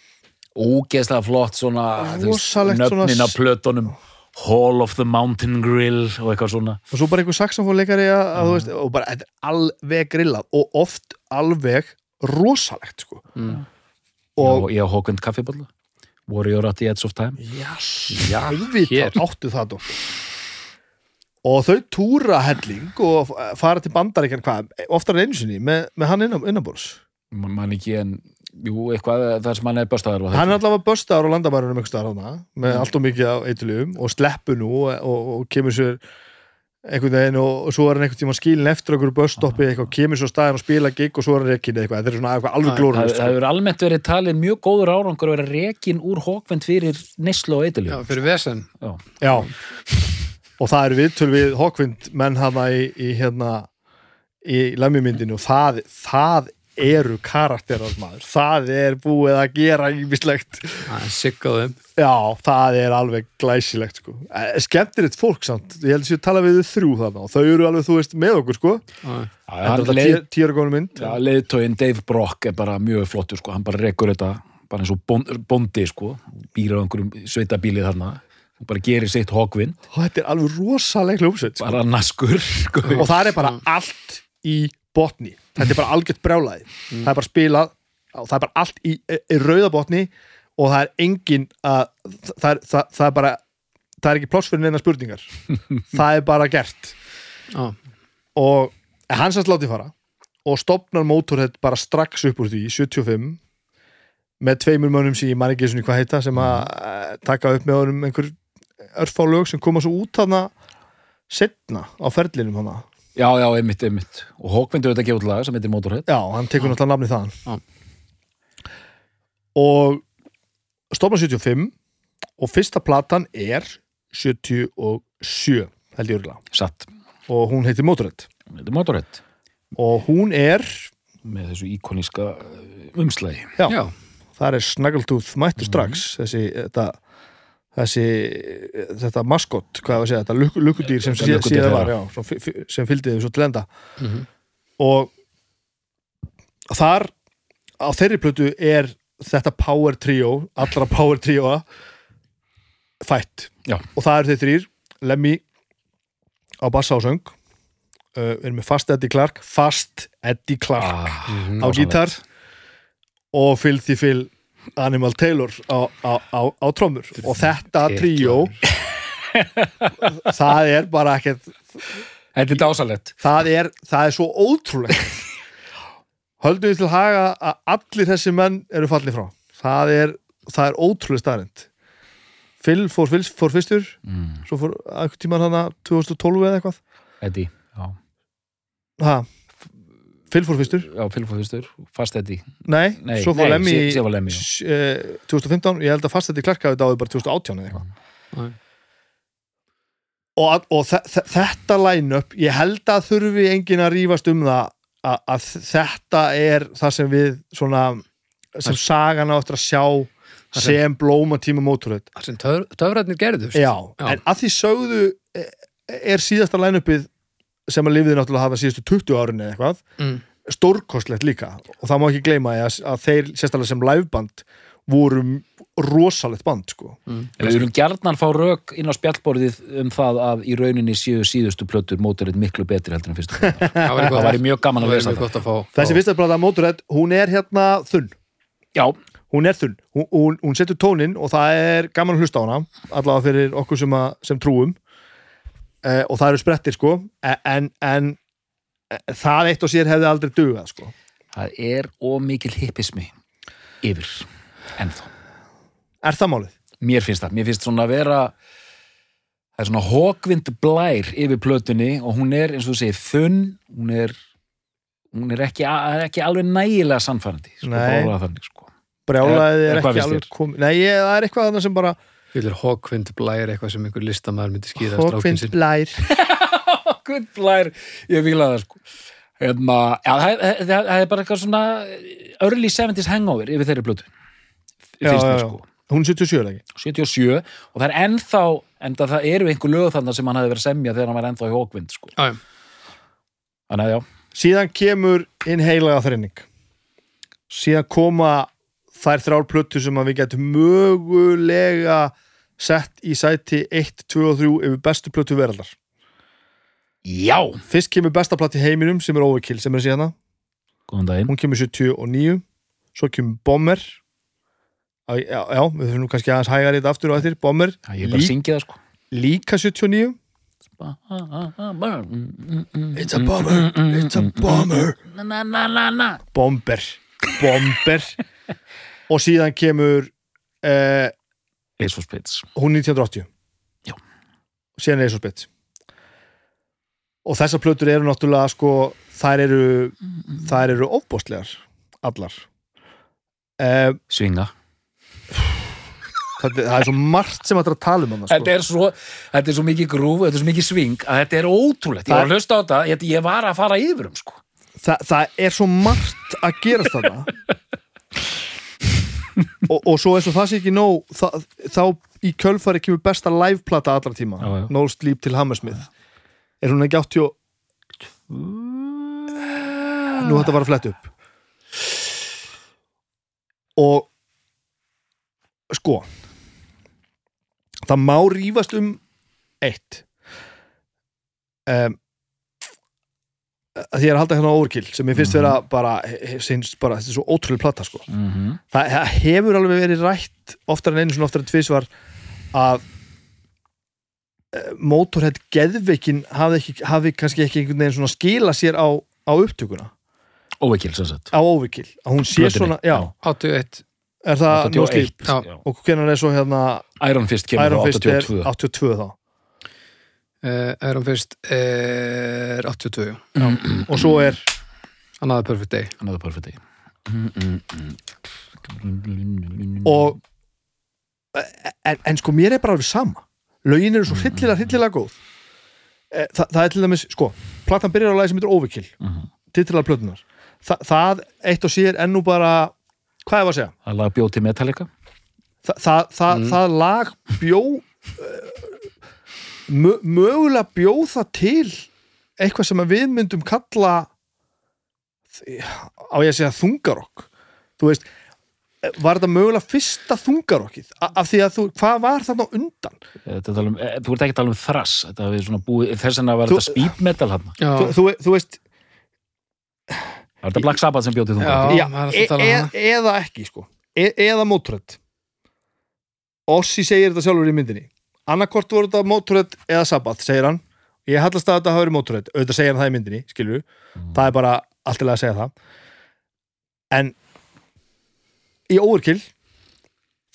ógeðslega flott svona nöfnin á plötunum Hall of the Mountain Grill og eitthvað svona og svo bara einhver saxofónleikari veist, og bara þetta er alveg grillað og oft alveg rosalegt sko. Mm. og ég á Hókund kaffibólla Warrior at the Edge of Time Yes, Já, auðvitað áttu það dóttir. og þau túra helling og fara til bandaríkjan hvað, oftar en einu sinni með, með hann innan, innanbúrs man man ekki en jú, eitthvað það sem hann er bestaður var hann er allavega böstaður á landamærunum með allt og mikið á eitulugum og sleppu nú og, og, og kemur sér einhvern veginn og, og svo er hann einhvern tíma skilin eftir okkur böstoppi eitthvað, kemur svo staðin og spila gig og svo er hann reikin eitthvað, þetta er svona eitthvað alveg Það- glóru það það hefur almennt verið talið mjög góður árangur að vera rekin úr Hókvend fyrir Neslu og já, Eitilju fyrir vesen. Já, og það eru viðtöl við Hawkwind menn hana í, í hérna í lemjumyndinu og það, það eru karakterar maður, það er búið að gera ímislegt það er sigg á þeim. Já, það er alveg glæsilegt sko. Eh, skemmtilegt fólk samt. Ég held að séu að tala við þau þrjú þarna og þau eru alveg, þú veist, með okkur sko. Er tíra góðum mynd. Já, leiðtóin Dave Brock er bara mjög flottur sko, hann bara rekur þetta bara eins og bond, bondi sko. Býr á einhverjum sveitabíli þarna. Og bara gerir sitt hókvinn, og þetta er alveg rosaleg hljómsveit sko. bara naskur sko. og það er bara allt í botni þetta er bara algjört brjálæði. Það er bara spilað og það er bara allt í, í rauða botni og það er engin að það er, það, það er bara það er ekki pláss fyrir neina spurningar. [LAUGHS] Það er bara gert. Já, og hann sannst látið fara og stopnar Motorhead bara strax upp úr því 75 með tveimur mönnum sem ég man ekki hvað heita sem að eh, taka upp með honum einhver örfá lög sem koma svo út hana setna á ferlinum hana já, já, einmitt, einmitt. Og Hókvinn er þetta gefur lag sem heitir Motorhead. Já, hann tekur náttúrulega nafnið þaðan. Já. og stopnar 75 og fyrsta platan er 77 held ég örgulega satt, og hún heitir Motorhead. Þetta er Motorhead. Og hún er með þessu íkoníska umslægi já, já, það er Snaggletooth mættu strax þessi þetta, þessi þetta maskott, hvað var að segja, þetta luk, lukkudýr sem síðan þeirra. var, já, sem, fylgdi þau svo til enda Mhm. og þar á þeirri plötu er þetta power trio, allra power trio fætt Já. og það eru þeir þrýr Lemmy á bassa og söng uh, erum með Fast Eddie Clark Fast Eddie Clark ah, Mhm. á dásamlegt. gítar og Filthy Phil Animal Taylor á, á, á, á trommur. Og þetta tríó það er bara ekkert þetta er dásalett það er, það er svo ótrúlegt. Höldum við til haga að allir þessi menn eru fallið frá. Það er, það er ótrúlega staðrind Phil fór, fór, fór fyrstur. Mm. svo fór tímann hana 2012 eða eitthvað. Eddie, já, ha, Phil fór fyrstur já fylgfóðustur fast Eddie nei, Nei, svo fór nei, Lemmy sé- sé var Lemmy, já. s- eh, 2015, ég held að fast þetta í klarkaði dáði bara 2018 eða eitthvað Já. og, að- og þe- þe- þetta line-up ég held að þurfi enginn að rífast um það að, að þetta er það sem við svona sem sagan á eftir að sjá sem- sem blóma tíma móturhætt það sem töf, töfrætnir gerðust já, Já. en að því sögðu eh, er síðasta line-upið sem að lifiði náttúrulega hafa síðustu 20 árin eða eitthvað mm. stórkostlegt líka og það má ekki gleyma að, að þeir sérstaklega sem liveband voru rosalegt band sko Mm. En Við erum gjarnan fá rök inn á spjallborðið um það að í rauninni séu síðustu plötur mótorið miklu betri heldur en fyrstu plötur. [LAUGHS] það væri Það væri mjög gaman að mjög það. gott að fá, þessi fá. fyrsta plata Motorhead, hún er hérna þunn Já, hún er þunn, hún, hún, hún setur tónin og það er gaman að hlusta á hana allavega fyrir okkur sem, að, sem trúum eh, og það eru sprettir sko e- en, en eh, það eitt og sér hefði aldrei dugað sko það er ómikil hippismi yfir ennþá. er það málið? Mér finnst það. Mér finnst svona að vera það er svona hókvind blær yfir plötunni og hún er eins og þú segir þunn, hún er hún er ekki, er ekki alveg nægilega sannfærandi sko, orðað þannig, sko. brjálaðið Er- er ekki alveg komið nei, það er eitthvað sem bara Fyllir Hókvind blær eitthvað sem einhver listamæður myndi skýra sinn? Blær. [LAUGHS] Hókvind blær, ég fíla það sko. Hérna, já, það, það, það, það er bara eitthvað svona early 70s hangover yfir þeirri plötu. Já, já, já. sko. Hún er 77 eða ekki? 77 og það er ennþá en það eru einhver lög þannig sem hann hefði verið að semja þegar hann var ennþá í Hókvind sko. Já, já. þannig að já, síðan kemur inn heilaga þrenning. Síðan koma þær þrjár plötu sem að við getum mögulega sett í sæti 1, 2 og 3 yfir bestu plötu veraldar. Já, fyrst kemur besta platt í heiminum sem er Overkill sem er síðan góðan daginn. Hún kemur 79 svo kemur Bomber. Já, já, við þurfum kannski aðeins hægar í þetta aftur og eftir. Bomber, Já, ég er bara að Lí, syngja það sko. Líka 79 It's a bomber, it's a bomber. Na na na. Bomber, Bomber. [LAUGHS] Og síðan kemur eh, Ace of Spades. Hún 1980 Já. síðan er svo spett og þessar plötur eru náttúrulega sko, þær eru þær eru ofbóstlegar allar. Eh, Svinga. það, það er svo margt sem er að tala um hana, sko. Þetta er svo, þetta er svo mikið grúf, þetta er svo mikið sving að þetta er ótrúlegt, ég var að hlusta á þetta ég, ég var að fara yfir um sko. Þa, það er svo margt að gerast þarna [LAUGHS] og, og svo eins og það sé ekki nóg það, þá í kjölfari kemur besta liveplata allra tíma. Já, já. No Sleep til Hammersmith. Er hún ekki 80 og nú var að fletta upp. Og sko það má rífast um eitt. Um, að því að halda hérna á Overkill sem ég finnst vera bara, sinns, bara þetta er svo ótrúlega plata sko. Mm -hmm. það, það hefur alveg verið rætt oftar en einu svona oftar en tvisvar að uh, Motorhead geðveikin hafi, ekki, hafi kannski ekki einhvern veginn svona skila sér á, á upptökuna. Óveikil sem sagt. Á Overkill, að hún sé svona já, 81 er það no sleep 81 Já. já. og hvernig er svo hérna Iron Fist kemur Iron frá Fist er 82 82 þá uh, Iron Fist er 82 já. [CLEARS THROAT] og svo er Another Perfect Day. Another Perfect Day. Og en, en sko mér er bara alveg sama. Lögin eru svo hryllilega, hryllilega góð. Eh, Þa, það er til dæmis, sko platan byrjar á lagi sem heitir Overkill. Mhm. titilar plötunar Þa, það eitt og sér ennú bara hvað er að segja? Það lag bjóð til Metallica. Þa, það, það, það lag bjó uh, mögulega bjó það til eitthvað sem að við myndum kalla á ég að segja þungarokk. Þú veist var þetta mögulega fyrsta þungarokkið? Af því að þú, hvað var þarna undan? Er um, eh, Þú ert ekki að tala um þrass Þetta svona búið, þess vegna var Þú- þetta speed metal hann Já, þú, þú, þú veist, Var þetta Black Sabbath sem bjóð til Já. e, að um e, það. eða ekki sko. E, eða mótrödd Ossi segir þetta sjálfur í myndinni annarkort voru þetta mótrödd eða sabbath segir hann, ég hallast að þetta hafi verið mótrödd auðvitað segir hann það í myndinni, skilju það er bara allt til að segja það. En í overkill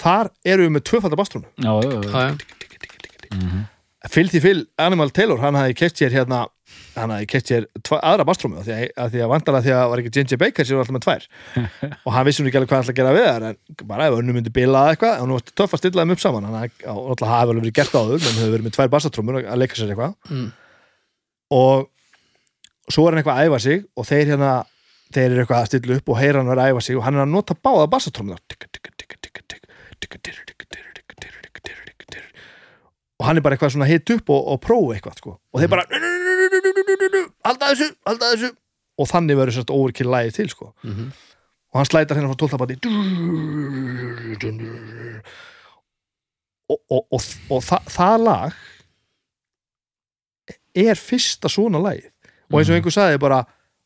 þar eru við með tvöfaldar bastrónu Já, já, já, já, já. Mhm. Filthy Phil Animal Taylor, hann hafði keft sér hérna hann hafði keft sér aðra því að, að því að vandalega því að var ekki Ginger Baker sem var alltaf með tvær og hann vissi nú ekki alveg hvað hann ætla að gera við þar en bara ef önnu myndi bila að eitthvað hann var töff að stilla þeim upp saman hann alltaf hafi alveg verið gert áður menn hefur verið með tvær bassatrómur að leika sér eitthvað Mm. og svo er hann eitthvað að æfa sig og þeir hérna þeir eru eitthvað að stilla upp og heyra hann að æfa sig og hann er að nota báða bassatrómur og hann er bara eitthvað svona hitt upp og, og prófa eitthvað sko. og þeir bara halda þessu, halda þessu og þannig verður sérst overkill lægi til sko. Mhm. og hann slætar hérna frá tóltabati og, og, og, og það, það lag er fyrsta svona lagið og eins og einhver sagði bara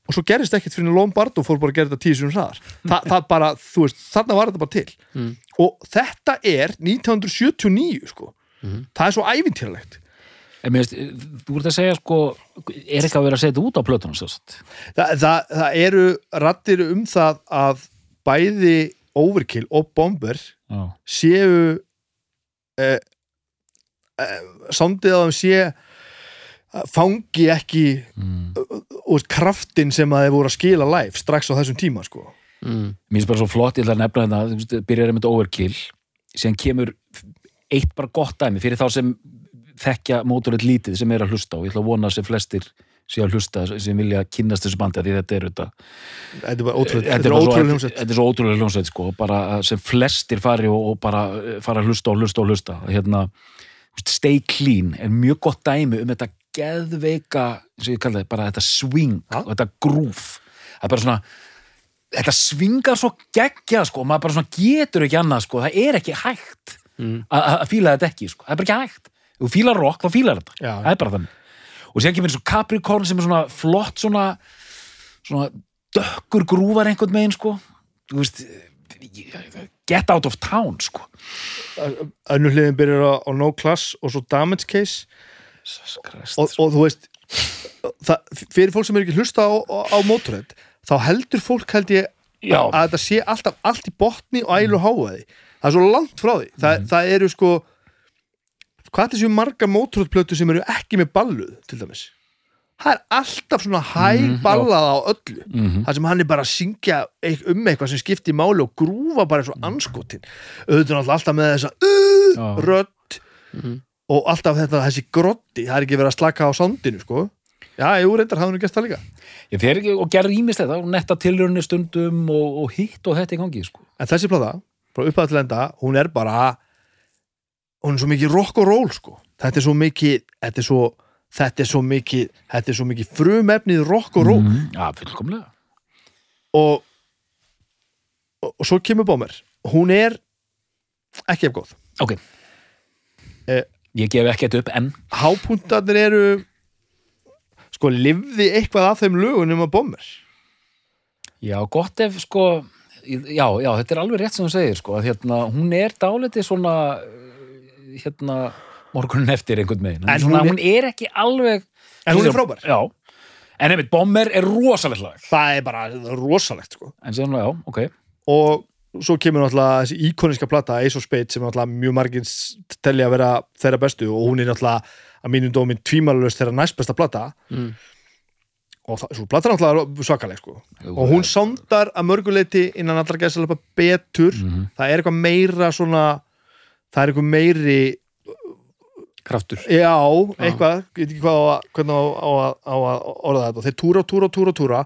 og svo gerist ekkert fyrir Lombardo fór bara að gera þetta tíu sinum hraðar Þa, það bara, þú veist, þarna var þetta bara til Mm. og þetta er 1979 sko Mhm. það er svo ævintýralegt En mér veist, þú ert að segja sko er ekki að vera að setja út á plötunum svo sagt Þa, það, það eru rattir um það að bæði Overkill og Bomber Já, séu eh, eh, sondið á þeim sé fangi ekki mm. úr kraftin sem að þeir voru að skila live strax á þessum tíma sko Mm. Mér finnst bara svo flott, ég ætla að nefna þetta þú veist, byrjar með overkill síðan kemur eitt bara gott dæmi fyrir þá sem þekkja mótorið lítið sem er að hlusta og ég ætla að vona að sem flestir sem hlusta, sem vilja kynnast þessu bandi því þetta er þetta þetta er ótrúlega hljómsveit. þetta er svo ótrúlega hljómsveit sko, bara sem flestir fari og, og bara eh, fara að hlusta og hlusta og hlusta. Hérna, Stay Clean er mjög gott dæmi um þetta geðveika, þetta bara þetta swing Ja. og þetta groove. Það er bara svona þetta svingar svo geggja sko, og maður bara svona getur ekki annað sko, það er ekki hægt Mm. að að fíla þetta ekki sko, það er bara ekki hægt þú fílar rock, þá fílar þetta. Já. það er bara þannig. Og sér kemur eins og Capricorn sem er svona flott svona, svona dökkur grúfar einhvern megin sko. Þú veist get out of town sko. Önnur hliðin byrjar á, á no class og svo damage case. Og, og þú veist það, fyrir fólk sem er ekki hlusta á, á, Motorhead þá heldur fólk held ég Já. að þetta sé alltaf allt í botni og ælu háaði það er svo langt frá því. Það, það eru sko hvað er þessu margar Motorhead plötu sem eru ekki með balluð til dæmis? Það er alltaf svona hæg ballað á öllu. Mhm. það sem hann er bara að syngja um eitthvað sem skiptir máli og grúfa bara eins og anskotin auðvitað er alltaf með þessa uh, Já. rödd og alltaf þetta, þessi grotti það er ekki verið að slaka á sandinu sko. Já, jú, reyndar hafði nú gert það líka. Ég fer ekki og gerði ímist þetta og netta tilrunni stundum og, og hitt og þetta í gangi sko. En þessi plata, frá upphæða til enda hún er bara hún er svo mikið rock og roll sko. Þetta er svo mikið þetta er svo, þetta er svo mikið þetta er svo mikið frumefnið rock og roll. Mhm. Já, fullkomlega. Og, og, og svo kemur Bomber hún er ekki ef góð. Ok. Eh. Ég gef ekkert upp enn. hápuntarnir eru sko, lifði eitthvað af þeim lögunum að Bomber Já, gott ef sko Já, já, þetta er alveg rétt sem þú segir sko að hérna, hún er dálítið svona hérna morgunin eftir einhvern megin En svona, hún hún, er... ekki alveg En hún er frábær. Já, en einmitt, Bomber er rosalegt lag það er bara rosalegt sko. En síðan, já, ok og svo kemur náttúrulega þessi íkoniska plata Ace of Spades sem náttúrulega mjög margir telja að vera þeirra bestu og hún er náttúrulega að mínum dómin tvímalust þeirra næst besta plata Mm. og það, svo plata er náttúrulega svakaleg sko. og hún sándar að mörguleiti innan allar gæðsalapa betur Mhm. það er eitthvað meira svona það er eitthvað meiri kraftur. Já, eitthvað, ég veit ekki hvað á, hvernig á, á, á að orða þetta. Þeir túra og túra og túra og túra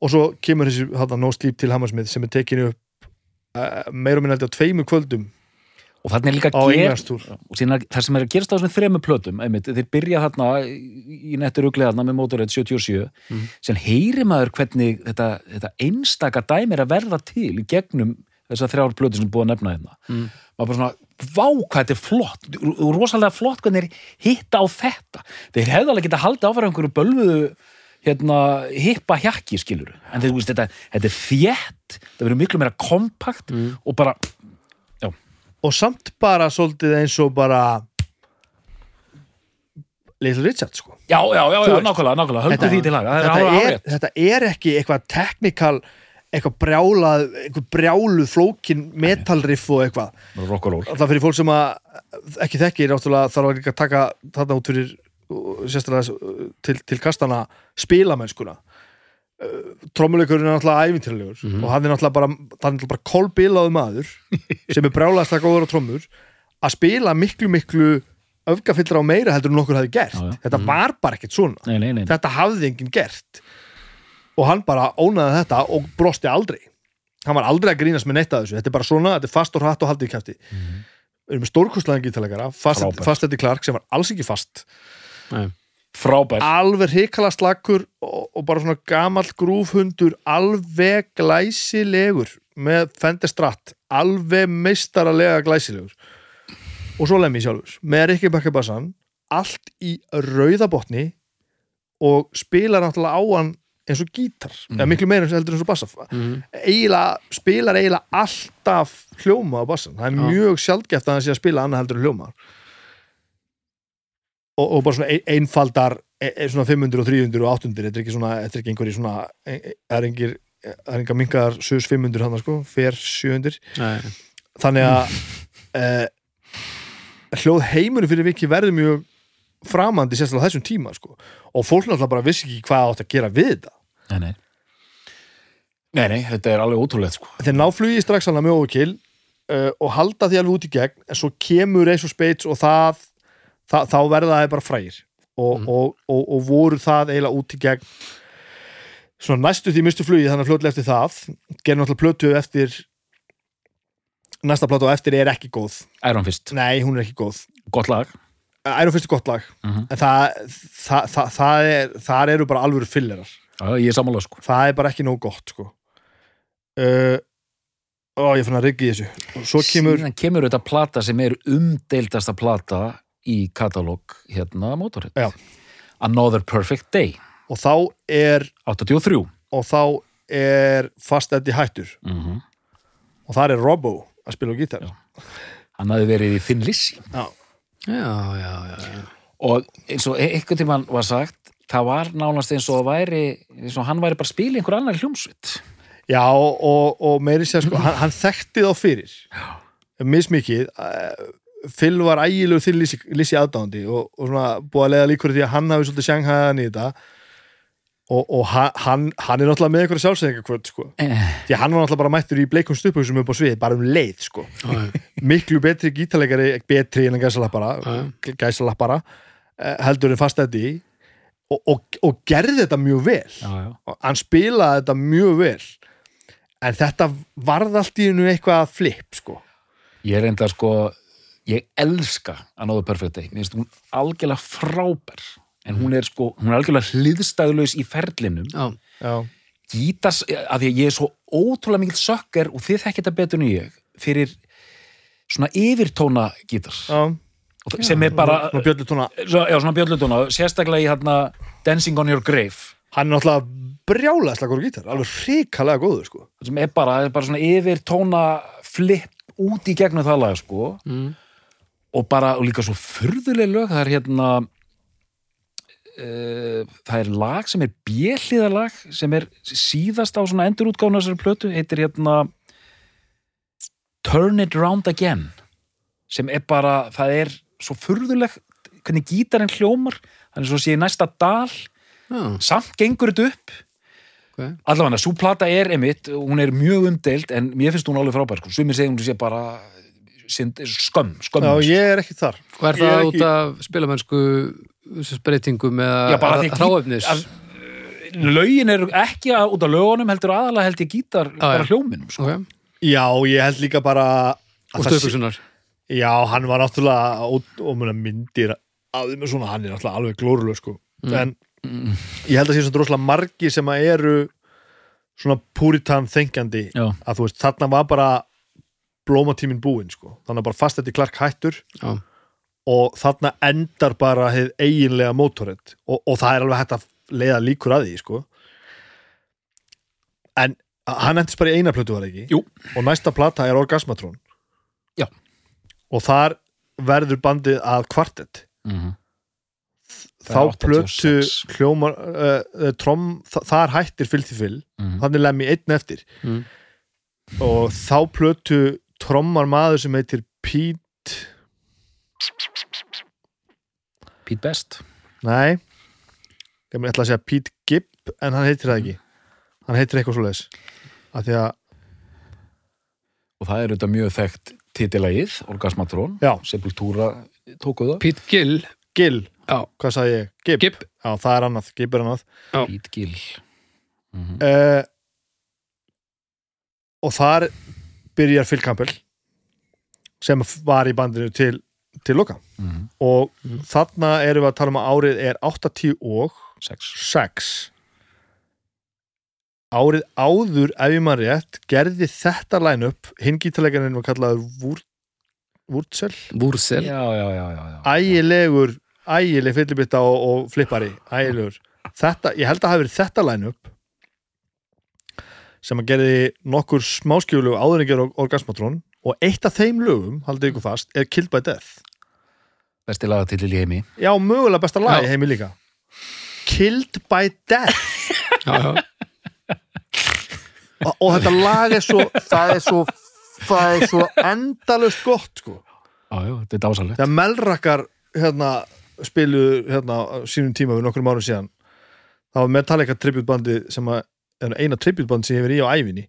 og svo kemur þessi þetta No Sleep til Hammersmith sem er tekinu upp uh, meira og minna held ég á tveimu kvöldum Og þannig er líka og síðan það sem er að gerast á þessum þremu plötum einmitt, þeir byrja þarna í nettur uglið þarna með Motorhead 77 Mhm. sem heyri maður hvernig þetta, þetta einstaka dæmi er að verða til í gegnum þessar þrjár plötur sem búið að nefna hérna. Mm. maður bara svona, vá hvað þetta er flott. Rosalega flott hvernig þeir hitta á þetta. Þeir hefðu alveg geta haldið áfæra einhverju bölvuðu hérna, hippa hjakki skilur en þeir, veist, þetta, þetta er þétt það verður miklu meira kompakt Mm. og bara, og samt bara svolítið eins og bara Little Richard sko. Já, já, já, já nákvæmlega, nákvæmlega, þetta, alveg er, þetta er ekki eitthvað teknikal eitthvað brjálað, eitthvað brjáluð flókin metalriff og eitthvað. Það fyrir fólk sem að ekki þekkir náttúrulega þarf að líka taka þarna út fyrir uh, sérstaklega uh, til, til kastana spilamennskuna trommuleikurinn er náttúrulega æfintilegur Mhm. og hann er náttúrulega bara, bara kolbilaðu maður [LAUGHS] sem er brjálaðast að góður á trommur að spila miklu miklu öfgafyllra á meira heldur en nokkur hafi gert. Já, já. þetta var bara ekkert svona. Nei, nei, nei, þetta hafði enginn gert og hann bara ónaði þetta og brosti aldrei. Hann var aldrei að grínast með neitt af þessu. Þetta er bara svona, þetta er fast og hratt og haldið í kæfti við erum með stórkustlæðan gítalegara fast, þetta Clark sem var alls ekki fast. Nei. frábær alveg hrikala slakkur og, og bara svona gamall grúfhundur alveg glæsilegur með Fender Strat. Alveg meistaralega glæsilegur. Og svo lemmi sjálfur með Rikki Bakkabassan allt í rauðabotni og spilar náttúrulega á hann eins og gítar, eða miklu meira heldur en svo bassa Mhm. eiginlega, spilar eiginlega alltaf hljóma á bassan, það er Já. mjög sjaldgæft að hann sé að spila annað heldur en hljóma. Og, og bara svona ein, einfaldar e, e, svona 500 og 300 og 800 þetta er ekki svona, þetta er ekki einhverji svona e, e, það er engir, það er enga minkaðar sus 500 hann sko, fer 700 Nei. þannig að e, hljóð heimurinn fyrir viki verður mjög framandi sérstaklega þessum tíma sko. og fólk náttúrulega bara vissi ekki hvað átt að gera við þetta nei, nei. nei, nei, þetta er alveg ótrúlegt sko. þeir ná flugi strax alveg með overkill uh, og halda því alveg út í gegn en svo kemur Ace of Spades og það, það þá verða það bara frægir og, Mhm. og, og, og voru það eiginlega út í gegn svona næstu því mistu flugi þannig að fljótlega eftir það gerum náttúrulega plötu eftir næsta plötu og eftir er ekki góð Iron Fist, nei, hún er ekki góð gott lag Iron Fist er gott lag Mhm. en það, það, það, það er, þar eru bara alvöru ég er sko. Það er bara ekki nóg gott sko. Uh, ó, ég fann að riggi þessu. Og svo kemur Síðan kemur þetta plata sem er umdeildasta plata í katalóg hérna Motorhead. Já. Another Perfect Day. Og þá er 83 og þá er fast eddi hættur. Mm og þar er Robbo að spila á gítar. Já. Hann hafði verið í Thin Lizzy. Já. Já, já, já, og eins og e- einhvern tímann var sagt það var nánast eins og væri eins og hann væri bara spila í einhver annar hljómsveit. Já, og, og meiri sér sko, hann, hann þekkti þá fyrir mismikið uh, Phil var ægilegu til Lissi, Lissi aðdándi og, og svona búið að leiða líkur því að hann hafi svolítið sjanghæðan í þetta og, og ha- hann, hann er náttúrulega með einhverja sjálfsæðingakvöld sko. eh, því að hann var náttúrulega bara mættur í bleikum stupphauðsum upp á svið, bara um leið sko. Miklu betri gítarleikari betri en gæsalappara eh, heldur en fast eddi og, og, og gerði þetta mjög vel. Já, já. og hann spilaði þetta mjög vel. En þetta varð allt í hennu eitthvað flip sko. Ég er enda sko ég elska Another Perfect Day. Mér finnst hún algjörlega frábær en hún er sko, hún er algjörlega hliðstæðlaus í ferlinum. Já, já, gítars, að því að ég er svo ótrúlega mikill sökker og þið þekkir þetta betur en ég fyrir svona yfirtóna gítars já, sem er bara, Nú bjöllu tóna svo, já svona bjöllutóna sérstaklega í hérna Dancing on your grave. Hann er náttúrulega brjálega slagur gítar alveg hrikalega góður sko. Sem er bara, er bara svona yfirtóna flip út í gegnum það lag sko. Mm. og bara, og líka svo furðuleg lög það er hérna uh, það er lag sem er bjelliðalag sem er síðast á svona endurútgáfna þessari plötu, heitir hérna Turn It Round Again sem er bara, það er svo furðuleg hvernig gítarinn hljómar hann er svo sé næsta dal já, samt gengur þetta upp. Ok. Allavega, svo plata er emitt hún er mjög umdeild en mér finnst hún alveg frábær sko. sumir segja hún sé bara skömm, skömm. Já, ég er ekki þar. Og er það er út ekki- af spilamennsku breytingum eða bara að- lögin eru ekki að, út af lögunum heldur aðalega held ég gítar bara já. hljóminum sko. ok, já, ég held líka bara að og það stöðkursunar já, hann var náttúrulega og, og myndir að með svona, hann er náttúrulega alveg glórulega sko. En ég held að sé svona droslega margi sem að eru svona puritan þengjandi Já. að þú veist, þarna var bara blómatíminn búinn sko þannig að bara fast þetta Clark hættur já, og þarna endar bara heið eiginlega mótorið og, og það er alveg hægt að leiða líkur að því sko en hann endist bara í eina plötu var ekki Jú. og næsta plata er Orgasmatron Já. og þar verður bandið að kvartett mm -hmm. Þá plötu 86. hljómar uh, trom, þa þar hættir fylgti fyll Mhm. þannig lemmi einn eftir Mm. og þá plötu trommar maður sem heitir Pete. Pete Best. Nei. Ég ætla að segja Pete Gibb en hann heitir það ekki. Hann heitir eitthvað svo leis að því að, og það er auðvitað mjög þekkt titilagið Orgasmatron, Já. Sepultura tóku það, Pete Gill. Gill, já, hvað sagði ég? Gibb, Gibb, já það er annað, Gibb er annað. Já. Pete Gill. Mm uh, og þar byrjar Phil Campbell sem var í bandinu til, til loka. -hmm. og þarna erum við að tala um að árið er 80 og sex. 6 árið áður ef ég maður rétt gerði þetta line-up hinn gítarleikarinn var kallaður já, já, já. ægilegur, ægileg fyllibitta og, og flippari, ægilegur. Þetta, ég held að hafi verið þetta line-up sem að gerði nokkur smáskjölu áður en gerði orgasmatron og eitt af þeim lögum, haldið ykkur fast, er Killed by Death. Besti lagatill í heimi. Já, mögulega besta lag í heimi líka. Killed by Death. Já, já, og, og þetta lag er svo það er svo, það er svo endalust gott sko. Já, já, þetta er dásalegt þegar Melrakkar hérna, spiluðu hérna, sínum tíma við nokkrum árum síðan það var Metallica tributbandi sem að eina tributband sem ég hefur í á æfinni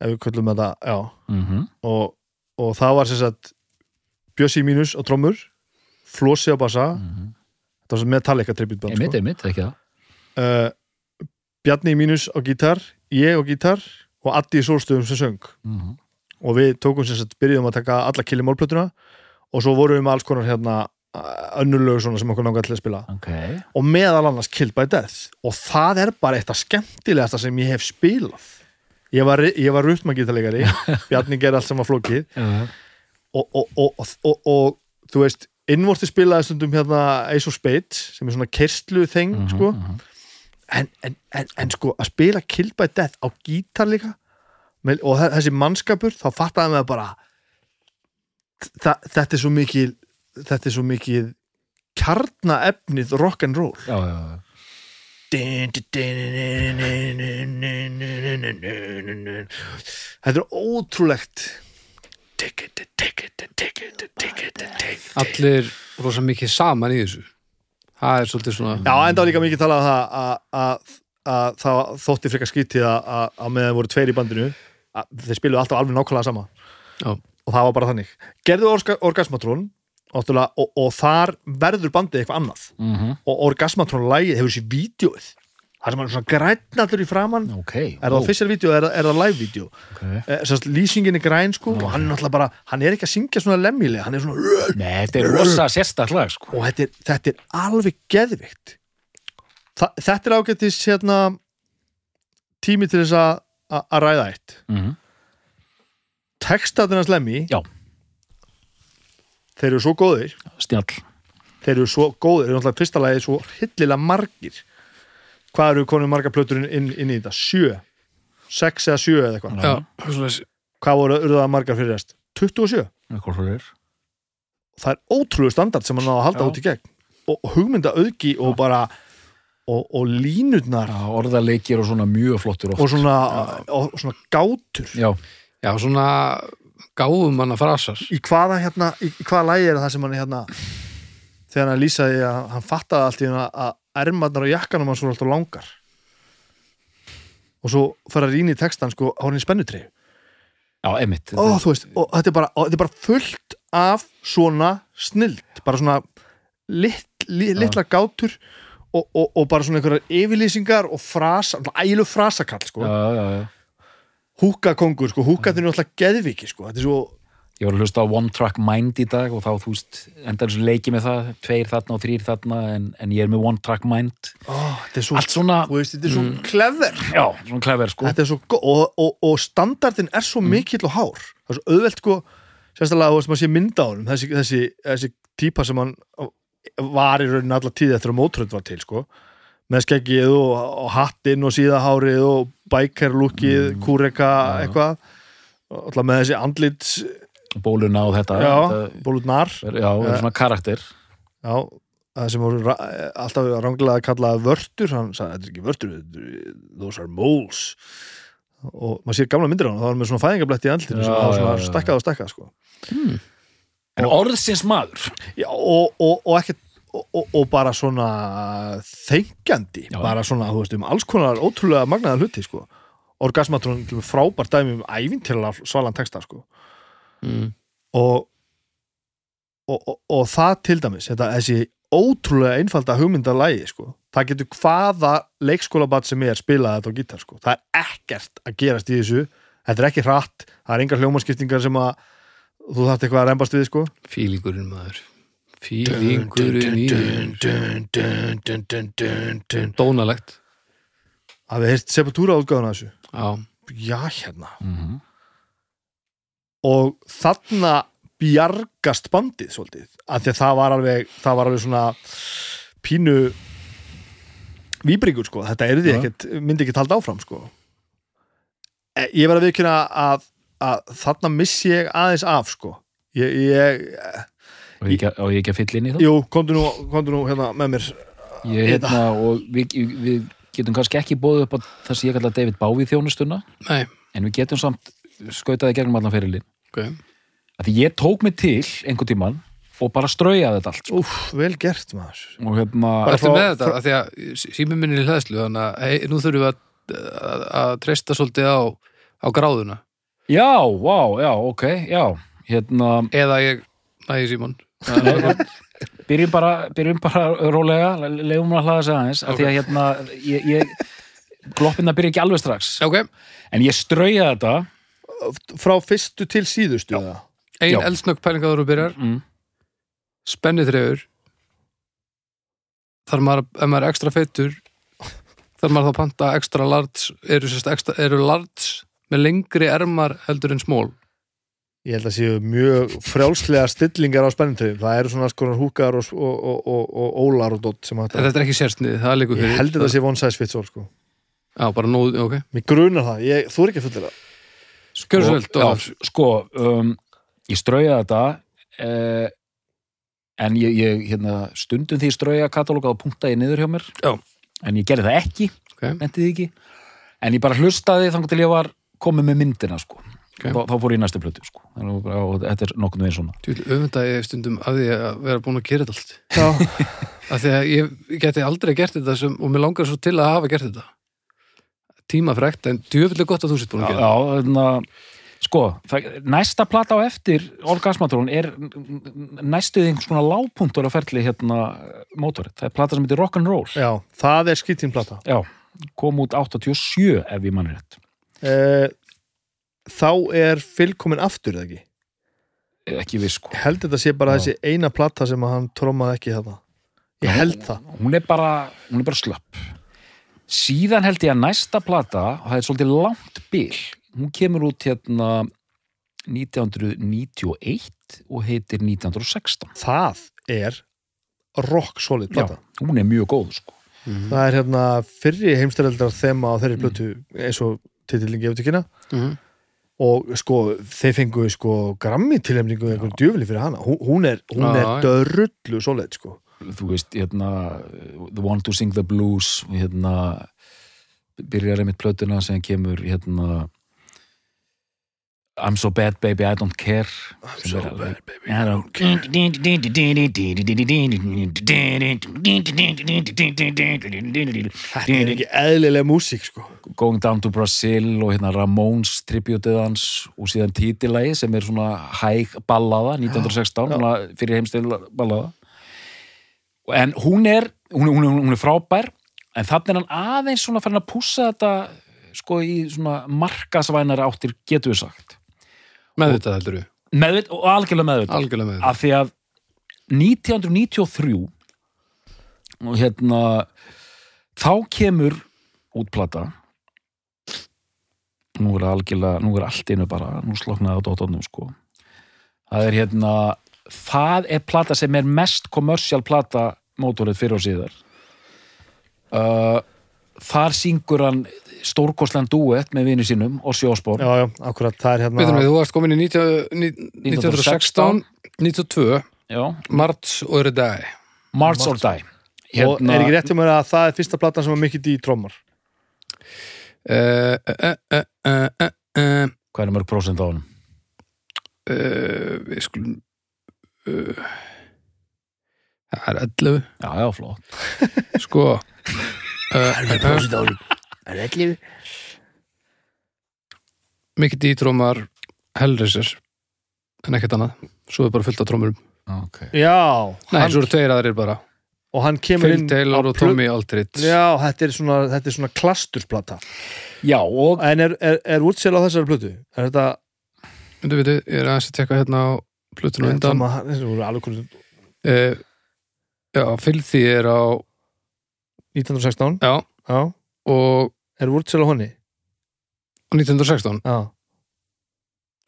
ef við köllum þetta já, mm og, og það var sem sagt Bjössi mínus á trommur Flossi á bassa Mhm. þetta það var svo Metallica tributband sko. uh, Bjarni mínus á gítar ég á gítar og Addi sólstöðum sem söng Mhm. og við tókum sem sagt, byrjuðum að taka alla killi málplötuna og svo vorum við með alls konar hérna önnulög svona sem okkur langar til að spila. Ok, og meðal annars Killed by Death. Og það er bara eitt af skemmtilegasta sem ég hef spilað. Ég var, ég var rúttmagítalegari [LAUGHS] Bjarni gerði allt sem var flókið. Já, og, og, og, og, og, þú veist, innvorti spilaði stundum hérna Ace of Spades sem er svona kerstlu þeng Mhm, sko. mhm. en, en, en, en sko að spila Killed by Death á gítar líka og þe- þessi mannskapur þá fattaði með bara þa, þetta er svo mikið þetta er svo mikið kjarnaefnið rock'n'roll já, já, já. þetta er ótrúlegt allir rosa mikið saman í þessu það er svolítið svona Já, en það var líka mikið talað um að, að, að það þótti frekar skítið að, meðan voru tveir í bandinu þeir spiluðu alltaf alveg nákvæmlega sama og það var bara þannig gerðu orga, orgasmatrón og, og þar verður bandið eitthvað annað. Mhm. og orgasmatrón lægið hefur sér vídjóið það sem er svona grænallur í framann ok, er það official vídeo eða er, það live vídeo? Okay. sérst, lýsingin er græn sko og hann er náttúrulega bara, hann er ekki að syngja svona lemmilega, hann er svona Nei, þetta er rosa sérstætt lag sko. og þetta er, þetta er alveg geðvikt Þa, þetta er ágættis hérna tími til þess að að- ræða eitt. Mm textatunars lemmi Já. Þeir eru svo góðir Snjall þeir eru svo góðir, þeir eru náttúrulega fyrsta lagi svo hillilega margir hvað eru konum margar plötur inn, inn, inn í þetta? Sjö? Sex eða sjö eða eitthvað? Já, svona, Hvað voru urðaða margar fyrir rest? 27? Eitthvað svo er það er ótrúlega standard sem hann náða að halda Já. út í gegn og hugmynda auðgi og bara og, og línutnar Já, orðaleikir og svona mjög flottur oft. og svona, og svona gátur Já, já, svona gáfum manna frasar. Í hvaða hérna, í, hvaða lægi er það sem hann hérna þegar hann lýsaði að hann fattaði allt í hérna að ermarnar og jakkanum hans voru alltaf langar? Og svo fyrir að rýna í textan sko hann í spennutreyju já, emitt Ó, þú veist, og þetta er bara, þetta er bara fullt af svona snild bara svona lit, lit, litla gátur og, og, og bara svona einhverjar yfirlýsingar og frasa, ælu frasakall sko. Já, já, já húkakongur, sko, húkatin er alltaf geðviki sko. þetta er svo, Ég var að hlusta á One Track Mind í dag og þá, þú veist, endar þessu leiki með það tveir þarna og þrýr þarna en, en ég er með One Track Mind. Er svo Allt svona, veist, þetta er svo clever. Já, svona klefver sko. Þetta er svo, og, og, og standardin er svo mikill og hár. Það er svo auðvelt sko sérstaklega þú veist maður sé mynda á honum þessi, þessi, þessi típa sem hann var í rauninni alla tíð eftir að mótrönd var til sko með skeggið og, og hattinn og síðahárið og bækerlúkið, kúreka eitthvað. Alltaf með þessi andlits Bóluna og þetta, já, þetta bólutnar Já, er svona karakter. Já, það sem voru alltaf ranglega að kalla vörtur hann sagði, þetta er ekki vörtur, those are moles. Og maður sér gamla myndir á hann það var með svona fæðingabletti í andlitinu sem það var stakkað og stakkað sko. En orðsins maður. Já, og, og, og ekkert og, og, bara svona þengjandi Já. bara svona, þú veist, um alls konar ótrúlega magnaða hluti, sko orgasmatrón frábært dæmi um ævintýrlega svalan texta, sko mm. og, og, og, það til dæmis þetta, þessi ótrúlega einfalda hugmyndalægi sko. það getur hvaða leikskólabat sem er spilað þetta á gítar sko. það er ekkert að gerast í þessu þetta er ekki hratt, það er engar hljómaskiptingar sem að þú þarft eitthvað að rembast við sko. fílingurinn maður fílingurinn í að dónalegt. Við heist Sepultura útgáðuna þessu? Já, já hérna. Mm og þarna bjargast bandið svolítið, af því að það var alveg það var alveg svona pínu výbringur sko, þetta er því Já. ekkert, myndi ekki talda áfram sko. Eh, ég verð að viðkynna að, að þarna missi ég aðeins af sko. Ég, ég og ég, ekki- á ég ekki að fylla inn í það? Jú, komdu nú, komdu nú hérna með mér. Ég hérna og við, við getum kannski ekki bóðið upp á það sem ég kalla David Bowie þjónustuna. Nei, en við getum samt skautaði gegnum allan ferilinn. Ok. Því ég tók mig til einhvern tímann og bara straujaði þetta allt sko. Úf, vel gert maður. Og hérna Bara frá- með þetta? Af því að sími minni í hlæðslu þannig að hey, nú þurfum við að, að, að treysta svolítið á, á gráðuna. Já, vá, já, ok, já. Hérna, eða ég Æ, Símon byrjum bara, byrjum bara rólega leiðum að hlaða sig aðeins af því að hérna ég, ég, gloppina byrja ekki alveg strax. Ok, en ég strauja þetta. Frá fyrstu til síðustu eða? ein Já. eldsnögg pælingaður og byrjar. Mm. Spennitrefur Þar maður, ef maður er ekstra feitur Þar maður þá panta ekstra large Eru, sérst, ekstra, eru large með lengri ermar heldur en smól Ég held að séu mjög frjálslega stillingar á spennintöðum. Það eru svona skonar húkar og, og, og, og, og ólar og dott sem að Þetta er ekki sérsnið, það er líka Ég held að það sé one size fits all sko. Já, bara nóð, ok Mér grunar það, ég, þú er ekki að fullera Skjörðu svo vel, já, sko um, ég strauja þetta eh, en ég, ég hérna, stundum því ég strauja katalóga og punkta ég niður hjá mér Já. en ég gerði það ekki, Ok. nefndi því ekki en ég bara hlustaði þannig til ég var komið með myndina sko Ok. þá, þá fór ég í næstu plötu sko. Að og þetta er nokkuð veginn svona. Þú vil öfunda ég stundum að því að vera búin að gera þetta allt. Já, [LAUGHS] af því að ég geti aldrei gert þetta sem, og mér langar svo til að hafa gert þetta. Tímafrekt, en djöfullega gott að þú sitt búin að gera já þannig að sko, það, næsta plata á eftir Orgasmatrón er næstuð einhvers konar lágpuntur á ferli hérna mótorið, það er plata sem heitir Rock'n'Roll já, það er skýttinplata Já, kom út 87 ef ég mann rétt. eh, Þá er Phil komin aftur eða ekki Ekki viss sko. Ég held þetta sé bara Já. þessi eina plata sem hann trómaði ekki þarna Ég held það Hún er bara, hún er bara slöpp. Síðan held ég að næsta plata, og það er svolítið langt bil, hún kemur út hérna 1991 og heitir 1916. Það er rock solid Já, plata hún er mjög góð sko. Það er hérna fyrri heimstæreldar þema á þeirri plötu eins og titillin gefur til kynna Mhm. Og sko þeir fengu sko grammi tilhemningu einhvern djöfli fyrir hana. Hún, hún er, hún er já. dörrullu solid sko. Þú veist, hérna, The One to Sing the Blues, hérna, byrjar einmitt plötuna sem kemur, hérna, I'm so bad baby, I don't care. I'm so bad, baby, I don't care. Þetta er ekki eðlilega músík sko Going Down to Brazil og hérna Ramones tributið hans og síðan títilagi sem er svona hæg ballaða 1916, já. svona fyrir heimstil ballaða en hún er, hún, hún, hún er frábær en þannig er hann aðeins svona farin að pússa þetta sko í svona markasvænari áttir getur við sagt með þetta heldur við, meðvitt og algjörlega meðvitt algjörlega með þetta af því að 1993 og hérna þá kemur útplata nú er algjörlega nú er allt einu bara, nú sloknaði á dóttónum sko. Það er hérna það er plata sem er mest kommersial plata mótorið fyrir og síðar. Uh, þar syngur hann stórkostlegan duett með vini sínum og sjóspor Já, já, akkurat, það er Veitum við, hérna þú varst komin í 90, 1916 92, Já, Marts og eru dag March or Die. Og er ekki rétt mér að það er fyrsta platan sem var mikið í trómar uh, uh, uh, uh, uh, uh, hvað er mörg prósent á honum? uh, við skulum uh, það er 11 Já, já, flott. Sko uh, uh, uh, Það er allir mikið dítrómar Hellraiser en ekkert annað, svo er bara fullt af trómurum okay. Já, nei, hann, svo eru tveir aðrir bara. Og hann kemur Phil inn Taylor á og Tommy Aldridge Já, þetta er svona, þetta er svona klasturplata Já, og En er, er, er útsel á þessari plötu? Er þetta Veitu, veitu, ég er aðeins að tekka hérna á plötunum undan. Sama- Þessi voru alveg konum uh, Já, Filthy er á 1916 Já, Já, og er útsel á honni? 1916 Já,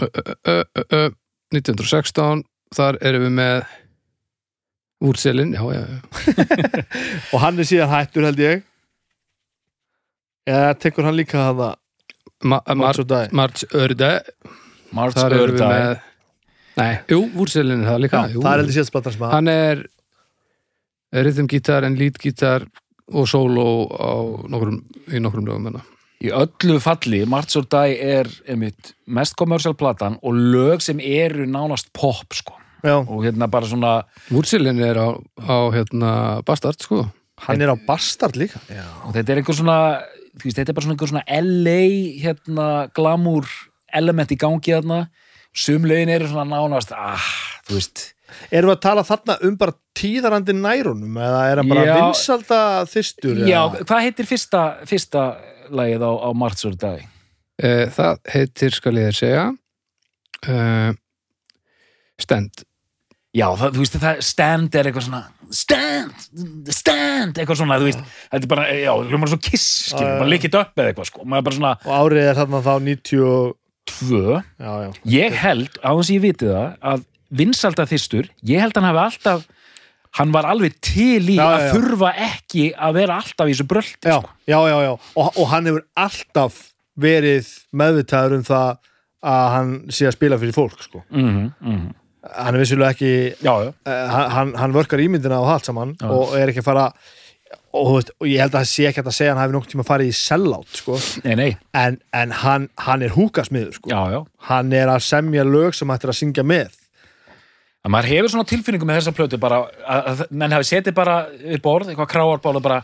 uh, uh, uh, 1916 þar erum við með úrselin, já, já, já. [LAUGHS] Og hann er síðan hættur held ég. Eða tekur hann líka það Ma Mar March Die March Örde March þar erum við með Nei, jú, úrselin er það líka. Já, jú. það er heldur síðast platan sem að Hann er rhythm gítar en lead gítar og solo á nokkrum, í nokkrum lögum hérna. Í öllu falli, March or Die er einmitt, mest kommersial platan og lög sem eru nánast pop sko. Og hérna bara svona Úrselin er á, á hérna Bastard, sko. Hann er á Bastard líka. Já, og þetta er einhver svona þú veist, þetta er bara svona einhver svona LA hérna glamour element í gangi þarna. Sum lögin eru svona nánast ah, þú veist, Erum við að tala þarna um bara tíðarandi nærunum eða er hann bara Já. vinsalda þyrstur? Já, eða? hvað heitir fyrsta, fyrsta lagið á, á Martsur dag? Uh, það heitir, skal ég þér segja uh, Stend Já, það, þú veist, það stand er eitthvað svona stand, stand, eitthvað svona, þú veist, þetta er bara, já, hljómar svo kiss, skilur, já, bara já. likið upp eða eitthvað, sko, maður er bara svona Og árið er þarna þá 90 og- tvö, Já, já. ég held, á þess að ég viti það, að vinsalda þyrstur, ég held að hann hafi alltaf, hann var alveg til í Já, að já. þurfa ekki að vera alltaf í þessu bröldi, Já, sko. já, já, já. Og, og hann hefur alltaf verið meðvitaður um það að hann sé að spila fyrir fólk, sko. Mm -hmm, Hann er vissulega ekki, Já, já, uh, hann, hann vörkar ímyndina á allt saman og er ekki að fara, og, veist, og ég held að það sé ekki að segja að hann hafi nokkuð tíma að fara í sellout, sko. nei, nei, En, en hann, hann er húkasmiður, sko. já, já. Hann er að semja lög sem hættir að syngja með. Að maður hefur svona tilfinningu með þessa plötu bara, að, að menn hafi setið bara við borð, eitthvað kráarbála bara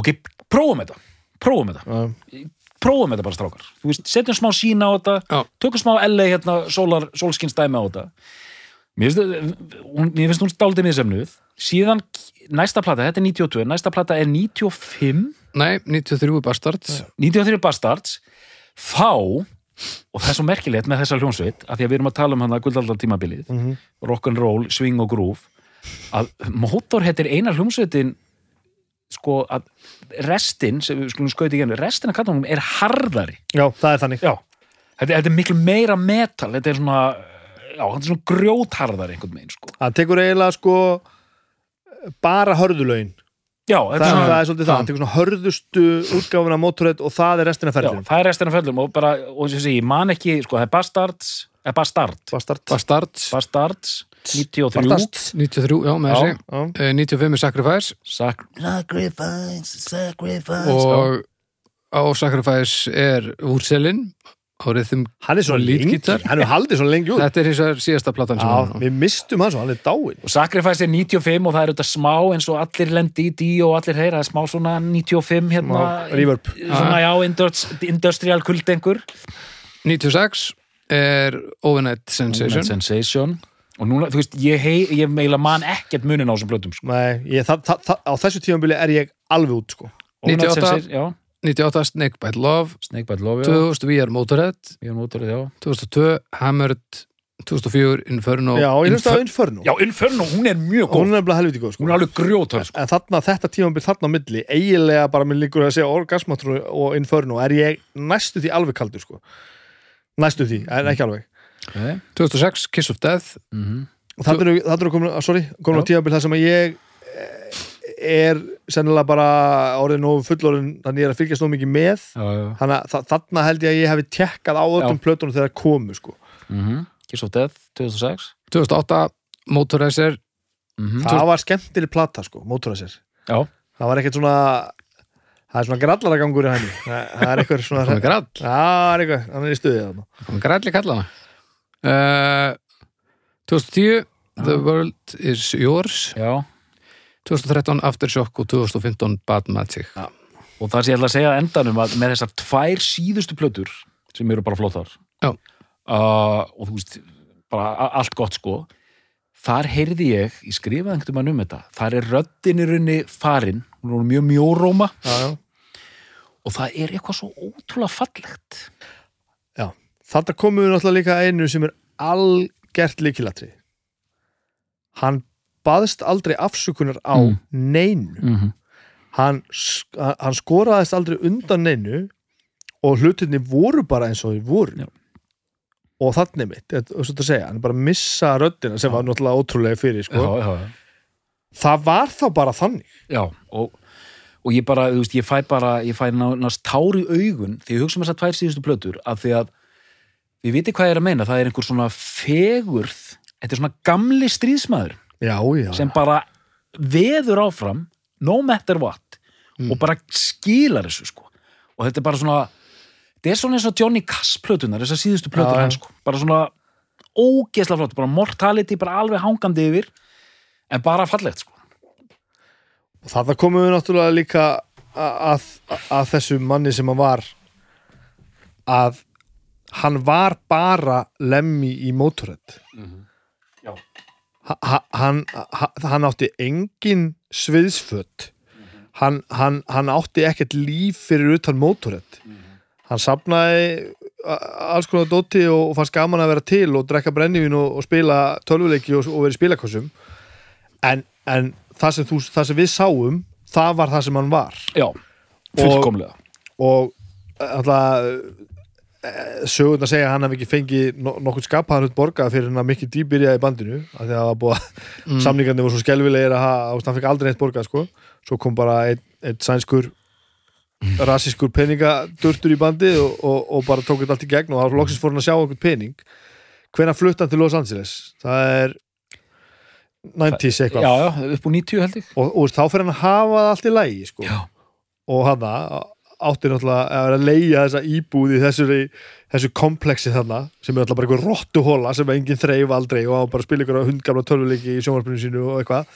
ok, prófum þetta prófum þetta, Já, prófum þetta bara strákar. Þú veist, setjum smá sína á þetta Já. tökum smá LA hérna, sólar, sólskinstæmi á þetta. Mér finnst, hún, mér finnst hún dálítið miðsefnuð síðan næsta plata, þetta er 92 næsta plata er 95 Nei, 93 Bastards. 93 Bastards. Þá og það er svo merkilegt með þessa hljónsveit að því að við erum að tala um hann að guldaldar tímabilið Mhm. rock'n'roll, swing og groove að Motorhead er eina hljómsveitin sko að restin, sem við skulum skauti í genið restin af kattunum er harðari já það er þannig. já, þetta, þetta er miklu meira metal, þetta er svona já, þetta er svona grjótharðari einhvern veginn sko. Hann tekur eiginlega, sko, bara hörðulögin. Já, Það, er svona það er svolítið það. Hann tekur svona hörðustu útgáfuna Motorhead og það er restina já, ferðin. það er restin af föllum og bara, og sem sé, ég man ekki sko, það er Bastards, Bastard Bastard. Bastards Bastards 93 Bastard. 93, já, með Já. þessi Já. uh, 95 er Sacrifice Sac Sacrifice, sacrifice. og á Sacrifice er Úrselin á rithum Hann er svo Og lengi, leadgítar. hann er haldið svo lengi út. Þetta er hins vegar síðasta platan sem hann á. við mistum hann svo, hann er dáinn. og Sacrifice er 95 og það er auðvitað smá eins og allir lendi í Dio og allir heyra það er smá svona 95 hérna reverb. svona já, indus- industrial kuldengur 96 er Overnight Sensation Sensation og núna, þú veist, ég, hei, ég meila man ekkert munin á þessum blötum sko. Nei, ég, það, það, það, á þessu tímabili er ég alveg út, sko. Overnight 98. Sensation, já, 98 Snake Bite Love Snake Bite Love, já 2000 We Are Motorhead er mótorið, já 2002 Hammered 2004 Inferno Já, ég hlust Infer- að Inferno. Já, Inferno, hún er mjög góð Hún er nefnilega helviti góð, sko. Hún er alveg grjótörn, sko En þarna, þetta tímabil þarna á milli, eiginlega bara með líkur að segja Orgasmatru og Inferno, er ég næstu því alveg kaldur, sko. Næstu því, en ekki alveg. okay. 2006 Kiss of Death mm Og þarna eru, komin, sorry, komin á tímabil það sem að ég er sennilega bara orðið nógu fullorinn, þannig ég er að fylgjast nógu mikið með. Já, já. Þannig að þa- þarna held ég að ég hefði tekkað á öllum plötunum þegar það komu, sko. mm Kiss of Death, 2006 2008 Motorizer mm Það var skemmtileg plata, sko, Motorracer. Já, Það var ekkert svona, það er svona grallaragangur í henni. Það, það er eitthvað svona... Komið grall. Já, það er eitthvað, hann er í stuðið þarna. Komið grall í kallana. Uh, 2010 The World Is Yours. Já 2013 Aftershock og 2015 Bad Magic. Og það sem ég ætla að segja að endanum að með þessar tvær síðustu plötur sem eru bara flottar uh, og þú veist bara allt gott sko þar heyrði ég, skrifaði einhvern veginn um þetta þar er röddin í raunni farin hún er mjög mjóróma. Já, já. og það er eitthvað svo ótrúlega fallegt. Já, þetta komum við náttúrulega líka að einu sem er algert líkilatri. Hann baðst aldrei afsökunar á Mm. neinu. mm -hmm. Hann, hann skoraðist aldrei undan neinu og hlutinni voru bara eins og þau voru. Já. Og þannig mitt, að segja, hann bara að missa röddina sem var náttúrulega ótrúlega fyrir, sko. já, já, já. Það var þá bara þannig. já og, og ég bara, þú veist, ég fæ bara ég fæ nánast tár í augun því ég hugsa um þessar tvær síðustu plötur af því að við viti hvað ég er að meina það er einhver svona fegurð þetta er svona gamli stríðsmaður Já, já. sem bara veður áfram no matter what og bara skilar þessu sko og þetta er bara svona þetta er svona eins og Johnny Cass plötunar þessar síðustu plötur Já. hans sko bara svona ógeðslega flott, bara mortality bara alveg hangandi yfir en bara fallegt sko Og þarna komum við náttúrulega líka að, að, að þessu manni sem hann var að hann var bara lemmi í Já. ha- ha- hann, ha- hann átti engin sviðsföt. Hann, hann, hann átti ekkert líf fyrir utan mótorett hann sapnaði alls konar dóti og, og fannst gaman að vera til og drekka brennivín og, og spila tölvuleiki og, og vera í spilakossum en, en það, sem þú, það sem við sáum það var það sem hann var. Já, fullkomlega. Og alltaf sögurnar segja að hann hafi ekki fengið no nokkuð skapaðan út borgað fyrir hann að mikið dýbyrjaði bandinu af því að það var búið að samningarnir voru svo skelvilegir að ha- að hann fekk aldrei neitt borgað sko. svo kom bara einn ein sænskur rasískur peningadurtur í bandi og, og, og bara tók þetta allt í gegn og þá loksins fór hann að sjá okkur pening hvenær flutt hann til Los Angeles það er 90s Já, eitthvað já, upp úr 90 held ég og, og þá fyrir hann að hafa allt í lægi sko. Já. og hann átti náttúrulega að vera að leigja þessa íbúð í þessu, þessu kompleksi þarna sem er alltaf bara einhver rottuhóla sem enginn þreif aldrei og bara spila ykkur hundgamla tölvuleiki í sjónvarpinu sínu og eitthvað.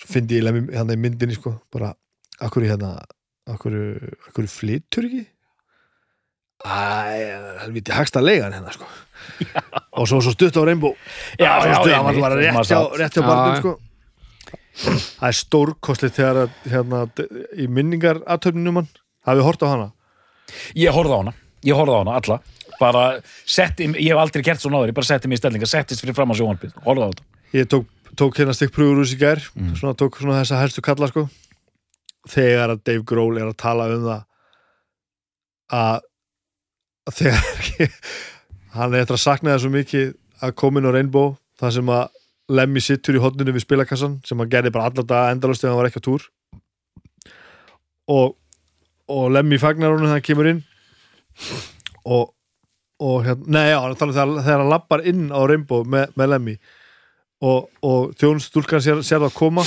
Svo fyndi ég hann í myndinni sko bara, akkur hérna akkur, akkur flyttur ekki? Æ, helviti hagst að leiga hann hérna sko. [LAUGHS] Og svo, svo stutt á reynbú Já, svo já, stutt, hann var einmitt, bara rétt hjá, rétt hjá Já, barnum já. sko það er stórkostlið þegar að, hérna, í minningar aðtöfninum hann hafið hort á hana? Ég horfði á hana, ég horfði á hana, alla. Bara setti, ég hef aldrei gert svona áður ég bara setti mig í stellinga, settist fyrir fram á sjónvarpið horfði á þetta. Ég tók, tók hérna stikk pröfur úr í gær svona tók svona þessa helstu kalla sko. Þegar að Dave Grohl er að tala um það að að þegar hann er eftir að sakna það svo mikið að komin á Rainbow það sem að Lemmy sittur í hotninu við spilakassan sem hann gerði bara allar daga endalust þegar hann var ekki á túr. Og, og Lemmy fagnar honum þegar hann kemur inn. Og, og hérna, tala um þegar, hann lappar inn á Rainbow með, með Lemmy. Og, og þjónustúlkan sér, sér það koma.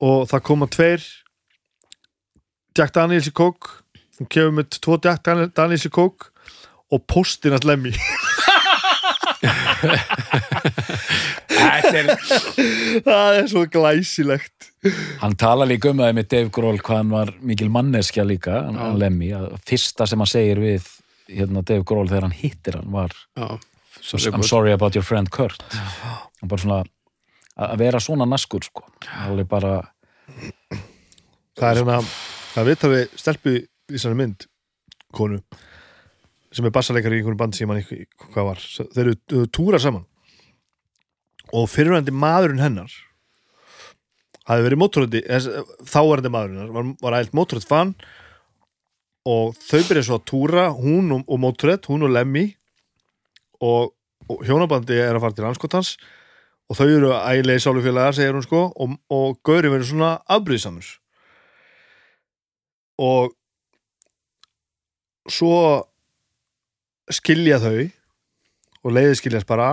Og það koma tveir. Jack Daniels í kók hún kemur með tvo Jack Dan- Daniels í kók og postin að Lemmy. Þetta [LAUGHS] er, það er svo glæsilegt. Hann tala líka um það með Dave Grohl hvað hann var mikil manneskja líka hann, hann Lemmy, að fyrsta sem hann segir við hérna Dave Grohl þegar hann hittir hann var Já, sorry, I'm sorry about your friend Kurt. Hann bara svona að að vera svona naskur sko. Alveg bara, það er hérna það vita við stelpu í þessari mynd konu sem er bassaleikari í einhvern band sem hann hvað var. Þeir eru uh, túrar saman. Og fyrirvændi maðurinn hennar hafi verið mótoröndi þáverandi maðurinn hennar var, var ælt mótorönd fann og þau byrja svo að túra hún og, og mótorönd, hún og Lemmy og, og hjónabandi er að fara til anskotans og þau eru ægilegi sálufélagar segir hún sko og, og Gauri verður svona afbrýðsamur og svo skilja þau og leiði skiljast bara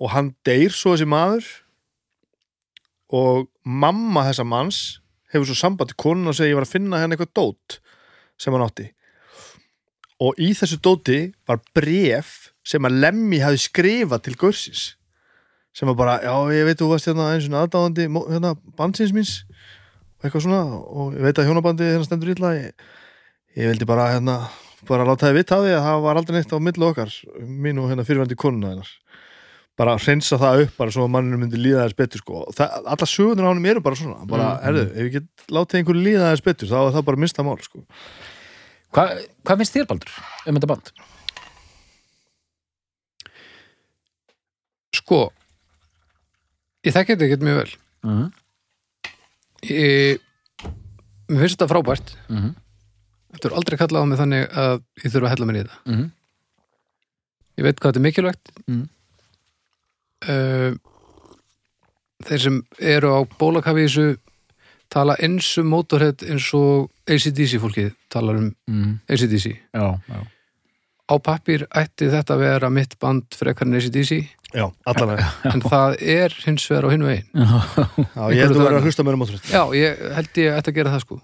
og hann deyr svo þessi maður og mamma þessa manns hefur svo samband til konun og segir ég var að finna henni eitthvað dót sem hann átti. Og í þessu dóti var bref sem að Lemmy hafi skrifað til Gursins sem var bara, já ég veit þú varst hérna eins og aðdáðandi hérna, bandsins míns og eitthvað svona og ég veit að hjónabandi hérna stendur illa ég, ég vildi bara hérna bara láta þið vita af því að það var aldrei neitt á milli okkar mín og hérna fyrirvændi konuna hennar. Bara hreinsa það upp bara svo að manninu myndi líða þess betur sko. Það, alla sögurnar á honum eru bara svona. Bara, mm, erðu, ef ég get látið einhverju líða þess betur þá er það bara minnsta mál sko. Hvað, hvað finnst þér Baldur um þetta band? Sko Ég þekki þetta ekkert mjög vel. Mm ég, Mér finnst þetta frábært. -hmm. Þetta er aldrei kallað á mig þannig að ég þurfa að hella mér í þetta. Mm -hmm. Ég veit hvað þetta er mikilvægt. Mm. uh, Þeir sem eru á þessu tala eins um Motorhead eins og ACDC fólkið talar um Mm. ACDC Já, já. Á pappír ætti þetta að vera mitt band frekar en ACDC já, allan [LAUGHS] en það er hins vegar á hinu veginn já, ég held að vera að hlusta mér um mótrönd Já, ég held ég ætti að gera það sko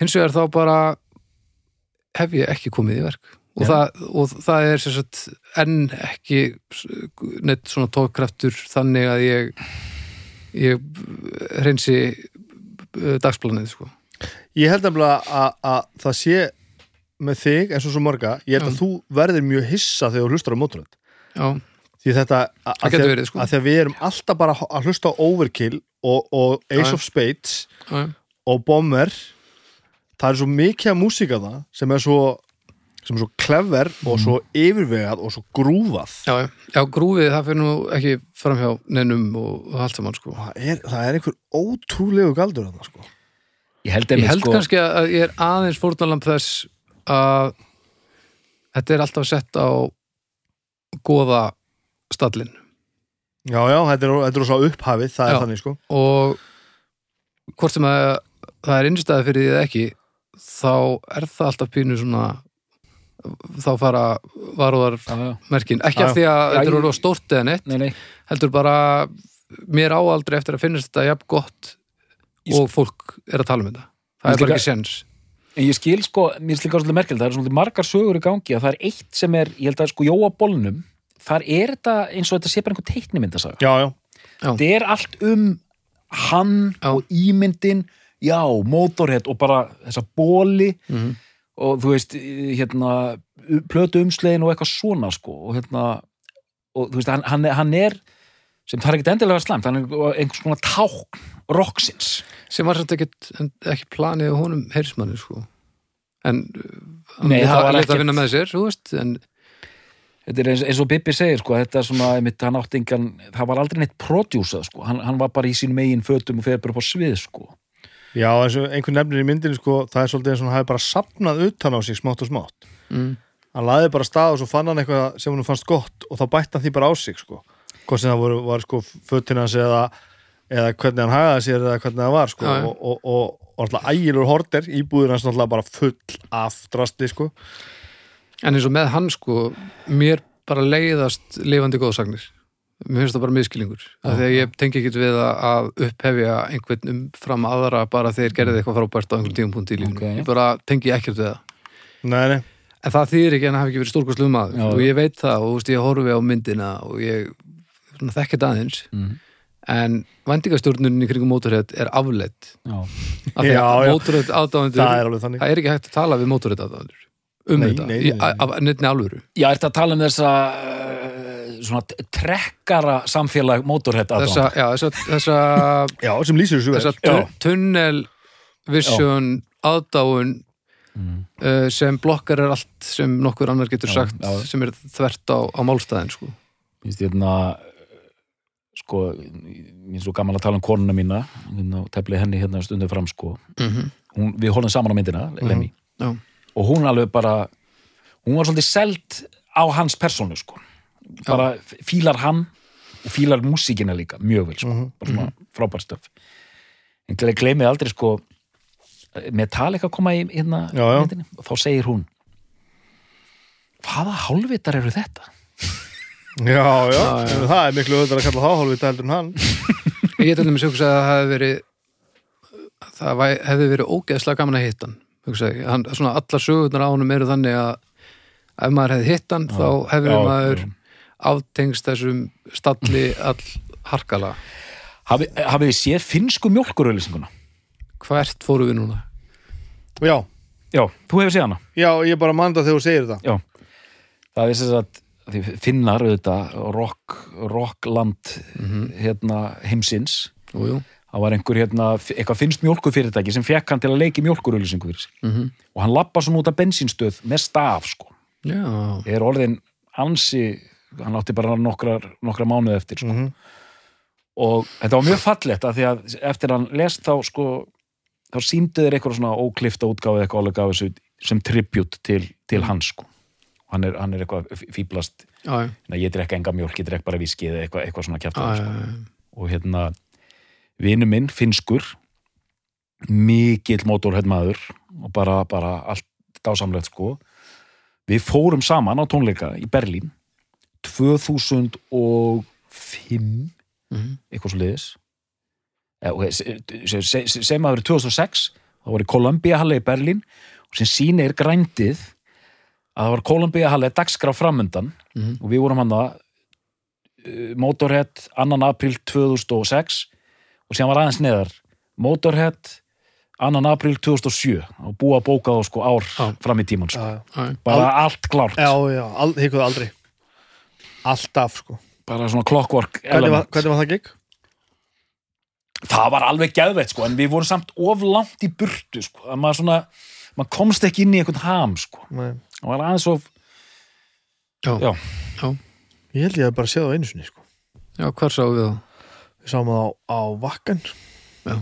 hins vegar þá bara hef ég ekki komið í verk og, það, og það er sagt enn ekki neitt svona tókkraftur þannig að ég ég hreinsi uh, dagsplanið sko ég held nefnilega að, að það sé með þig eins og svo marga ég held að Já. þú verðir mjög hissa þegar þú hlustar á mótrönd Já, því þetta að, getur verið, sko. að því að við erum alltaf bara að hlusta á Overkill og, og Ace Já. of Spades já. og Bomber það er svo mikið af músík af það sem er svo sem er svo clever og svo yfirvegað og svo grúfað. Já, já, já, grúfið það fyrir nú ekki framhjá neinum og, og allt saman sko. það er, það er einhver ótrúlegu galdur þarna sko. Ég held, Ég held sko, kannski að ég er aðeins fórnalamb þess að þetta er alltaf sett á góða stallin já já, þetta er, þetta er svo upphafið, það er Já. þannig sko. Og hvort sem að það er innstæði fyrir því eða ekki þá er það alltaf pínu svona þá fara varúðar já, já. merkin, ekki af því að þetta er of stórt eða neitt Nei, nei, heldur bara mér áaldri eftir að finnast þetta jafn gott og fólk er að tala um þetta. Það er bara ekki sens En ég skil sko, mér finnst líka svolítið merkilegt, það er svolítið margar sögur í gangi að það er eitt sem er, ég held að sko Jóa Bólnum, þar er þetta eins og þetta sé bara einhver teiknimyndasaga. já. Já, Þetta er allt um hann Já. og ímyndin, já, mótorhead og bara þessa bóli Mhm. og þú veist, hérna, plötu umslegin og eitthvað svona sko og hérna, og þú veist, hann, hann, er- sem það er ekkert endilega slæmt, hann er einhvers konar tákn rocksins. sem var þetta ekki, ekki planið honum heyrismanni sko en hann Nei, lét það að- vinna með sér þú veist, en Þetta er eins, eins og Bibi segir, sko, þetta er svona, einmitt, hann átti engan, það var aldrei neitt prodjúsað, sko, hann, hann var bara í sínum eigin fötum og fyrir bara upp á svið, sko. Já eins og einhver nefnir í myndinni sko, það er svolítið eins og hann hafi bara sapnað utan á sig smátt og smátt mm, hann laði bara stað og svo fann hann eitthvað sem hann fannst gott og þá bætti hann því bara á sig sko. hvort sem það voru, var sko fötin hans eða, eða hvernig hann hagaði sér eða hvernig það var sko. Já. og, og, og, og alltaf ægilur horter íbúður hans alltaf bara full af drasti sko. en eins og með hann sko mér bara leiðast lifandi góðsagnir mér finnst það bara því að ég tengi ekki við að, að upphefja einhvern umfram aðra bara þegar gerði eitthvað frábært á einhvern tímapunkt í lífinu Ok. ég bara tengi ekkert við það nei, nei, En það þýðir ekki að hann hafi ekki verið stórkostlum maður Já. og ég veit það og þú veist, ég horfi á myndina og ég svona, þekki þetta aðeins Mm. en vendingastjórnunin í kringum mótorhett er afleitt Já. af því að já. mótorhett aðdáðandur það það, er alveg þannig er ekki hægt að tala við mótorhett aðdáðandur um Nei, þetta, nei, í- nei, nei. af nefni alvöru Já, ertu að tala um þessa svona trekkara samfélag mótorhead þessa, já, þessa, þessa, já, sem lýsir þessu þessa vel tu- tunnel vision aðdáun Mm. uh, sem blokkar er allt sem nokkur annar getur Já, sagt já. sem er þvert á, á málstæðin sko. Mér finnst hérna sko, mér er svo gaman að tala um konuna mína hérna, og tefli henni hérna stundu fram sko. mm hún, við horfum saman á myndina, Lemmy Já. og hún alveg bara hún var svolítið selt á hans persónu sko. Bara fílar hann og fílar músíkina líka mjög vel, sko. bara svona frábær stöf en gle- gleymið aldrei sko Metallica koma í hérna Já, já. myndinni og þá segir hún hvaða hálfvitar eru þetta? já, já, já, það er miklu öðvitað að kalla þá hálfvita heldur en hann Ég til dæmis hugsa að það hefði verið það hefði verið ógeðslega gaman að hitta hann, hugsa ég. hann svona allar sögurnar á honum eru þannig að ef maður hefði hitt hann þá hefði maður já. Aftengst þessum stalli all harkala. Hafi, hafið þið séð finnsku mjólkurauðlýsinguna? hvert fóru við núna? já, Já, þú hefur séð hana? Já, ég bara manda þegar þú segir það. Já, það er þess að því finnar auðvitað rock, rockland hérna heimsins. Jú, jú. það var einhver hérna, eitthvað finnst mjólkurfyrirtæki sem fekk hann til að leiki mjólkurauðlýsingu fyrir sig. Mm og hann lappa svona út af bensínstöð með staf sko, Já, er orðin ansi, hann átti bara nokkrar, nokkra mánuð eftir sko. Mhm. og þetta var mjög fallegt að því að eftir hann lest þá sko þá síndu þeir eitthvað svona óklifta útgáfi eitthvað alveg gafið þessu sem tribut til, til hans sko. Hann er, hann er eitthvað Nei, ég drekka enga mjólk, ég drekka bara viski eða eitthvað, eitthvað svona kjæft já, sko. og hérna vinu minn, finskur mikill mótorhættmaður og bara, bara allt dásamlegt sko. Við fórum saman á tónleika í Berlín 2005 Mhm. eitthvað svo liðis sem að verið 2006 þá var í Columbia Halle í Berlín og sem síni er grændið að það var Columbia Halle dagskrá framundan Mhm. og við vorum hann það uh, Motorhead 2. april 2006 og sem var aðeins neðar Motorhead 2. april 2007 og búa að bóka þá sko ár Já. fram í tíman sko. já. bara allt klárt já, já, al, hikuðu aldrei alltaf sko bara svona clockwork hvernig var, hvernig var það gig? það var alveg geðveitt sko en við vorum samt of langt í burtu sko að maður svona, maður komst ekki inn í einhvern ham sko, Nei. það var aðeins of Já, Já. ég held ég að bara séð á einu sinni sko. já hvar sáum við það? við sáum það á, á vakkan Það,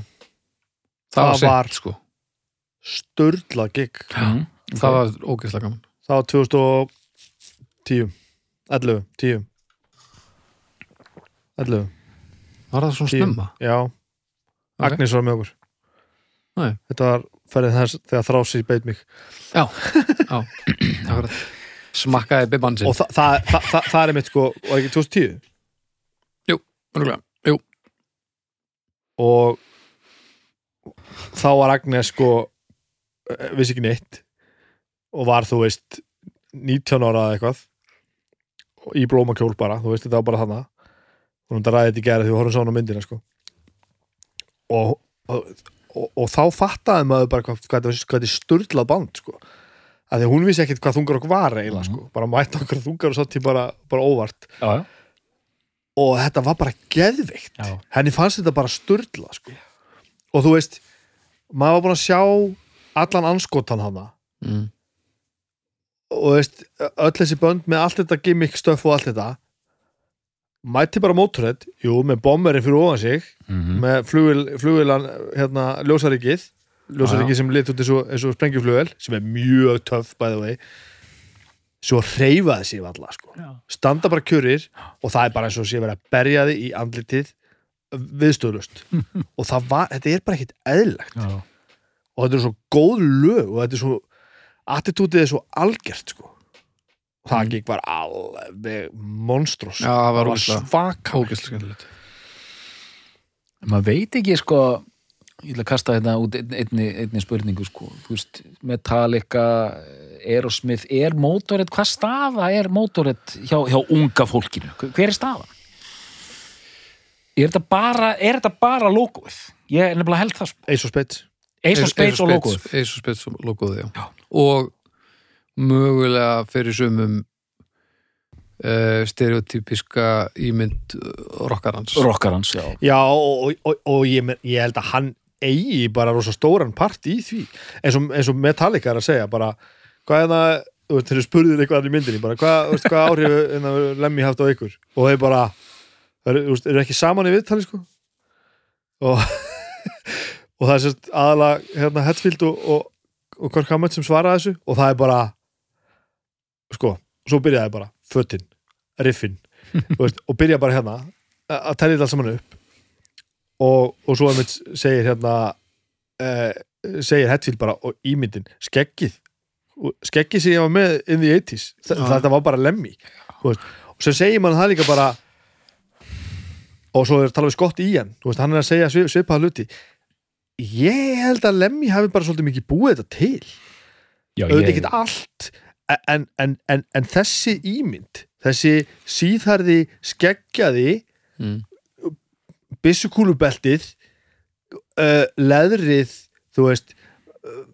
Það var, var- sent, sko. störla gig Mhm, Það var ógeðslega gaman það var 2010 11, 10 11, Var það svona 10 snemma? já, Ok. Agnes var með okkur. Nei. þetta var ferðið þess þegar þrási beit mig. Já, já. Smakkaði bibban sinn. Og þa það, það, það, það er mitt sko var ekki 2010 Örugglega. Jú, og þá var Agnes sko eh, vissi ekki neitt. Og var þú veist 19 ára eða eitthvað í blómakjól bara, þú veist þetta var bara þannig og hún ræði þetta í gera því við horfum svona á myndina sko. Og, og, og, og þá fattaði maður bara hvað, hvað, hvað þetta er sturlað band sko. Að því hún vissi ekkert hvað þungar okkur var eiginlega sko, bara mætti okkur þungar og satt í bara, bara óvart. Já, já, og þetta var bara geðveikt. Já. henni fannst þetta bara sturla sko. og þú veist maður var búin að sjá allan anskotan hana mm. Og veist, öll þessi bönd með allt þetta gimmick stöf og allt þetta mætti bara mótorhead jú, með bomberinn fyrir ofan sig Mhm. með flugil, flugilan hérna, ljósaríkið ljósaríkið sem lit út eins og, eins og sprengjuflugil sem er mjög töff by the way. Svo reyfaði sig alla sko. Standa bara kjörir og það er bara eins og sé verið að berja þig í andlitið viðstöðlust [LAUGHS] og það var, þetta er bara ekkit eðlilegt. Já. og þetta er svo góð lög og þetta er svo attitútið er svo algjört sko. Og það gikk bara alveg monstrós. Já, það var svaka Ógeðslega skemmtilegt. Maður veit ekki sko ég ætla að kasta þetta út ein- einni, einni spurningu sko, þú veist Metallica, Aerosmith er mótorið, hvað staða er mótorið hjá, hjá unga fólkinu? Hver er staða? Er þetta bara, er þetta bara logoið? Ég er nefnilega held það sko. eins og spets Ace of Spades og logoið Ace of Spades og logoið, já. Og mögulega fyrir sumum uh, stereotypiska ímynd uh, rockarans. Rockarans, já. Já og, og, og, og ég, ég held að hann eigi bara rosa stóran part í því. Eins og, eins og Metallica er að segja bara, hvað er það þú veist, þeir spurðir eitthvað í myndinni bara, hvað, þú veist, hvað áhrif [LAUGHS] hérna, lemmi haft á ykkur? Og þeir bara þeir, þú eru ekki saman í viðtali sko? Og [LAUGHS] og það er sérst aðalega hérna Hetfield og, og, og Kirk Hammett sem svara þessu. Og það er bara sko, svo byrjaði bara fötin, riffin þú veist, og byrja bara hérna að telja þetta alls saman upp. Og, og svo einmitt segir hérna eh, segir Hetfield bara og ímyndin, skeggið. Skeggið sem ég var með in the 80s Þa, Já. þetta var bara lemmi og svo segir mann það líka bara og svo er talað við skott í hann hann er að segja svip, svipaða hluti ég held að lemmi hafi bara svolítið mikið búið þetta til Já, auðvitað ég, ekki allt en, en, en, en þessi ímynd þessi síðharði skeggjaði mm. byssukúlubeltið uh, leðrið þú veist uh,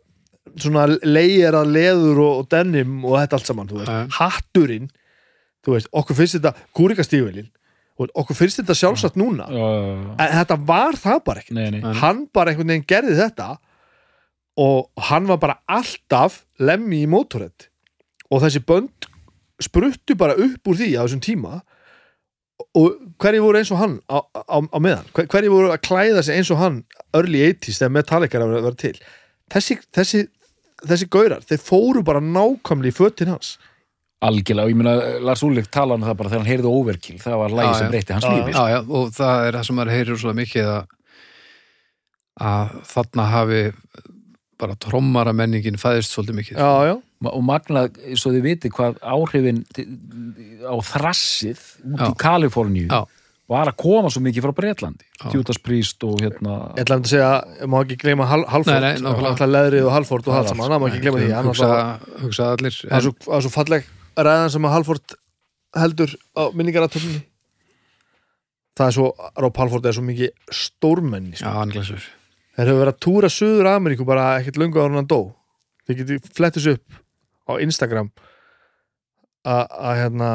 svona leigera leður og, og denim og þetta allt saman þú veist, Ja. hatturinn þú veist, okkur finnst þetta kúrikastífilin okkur finnst þetta sjálfsagt núna. En þetta var það bara ekkert Nei, nei. Nei. hann bara einhvern veginn gerði þetta og hann var bara alltaf lemmi í mótorett og þessi bönd spruttu bara upp úr því á þessum tíma. Og hverju voru eins og hann á, á, á meðan, Hver, hverju voru að klæða sig eins og hann early 80s þegar Metallica er að vera, til? Þessi, þessi, þessi gaurar, þeir fóru bara nákvæmlega í fötin hans algjörlega, og ég meina Lars Úlrik talaði um það bara þegar hann heyrði overkill, það var lagi Já, sem breytti hans Já, lífi Já, já, og það er það sem maður heyrir svo mikið að, að þarna hafi bara trommara menningin fæðist svolítið mikið. Já, já, og magnað, svo þið viti hvað áhrifin á þrassið út Já. í Kaliforníu Já. var að koma svo mikið frá. Judas Priest og hérna ég ætla að segja ég má ekki gleyma Hal Halford. Alltaf leðrið og Halford og allt saman, má ekki gleyma því er það er svo falleg ræðan sem að Halford heldur á minningaratöfninni það er svo Rob Halford er svo mikið stórmenni sko. glæsur þeir hefur verið að túra Suður Ameríku bara ekkert löngu áður en hann dó þeir getur flettis upp á Instagram að að, hérna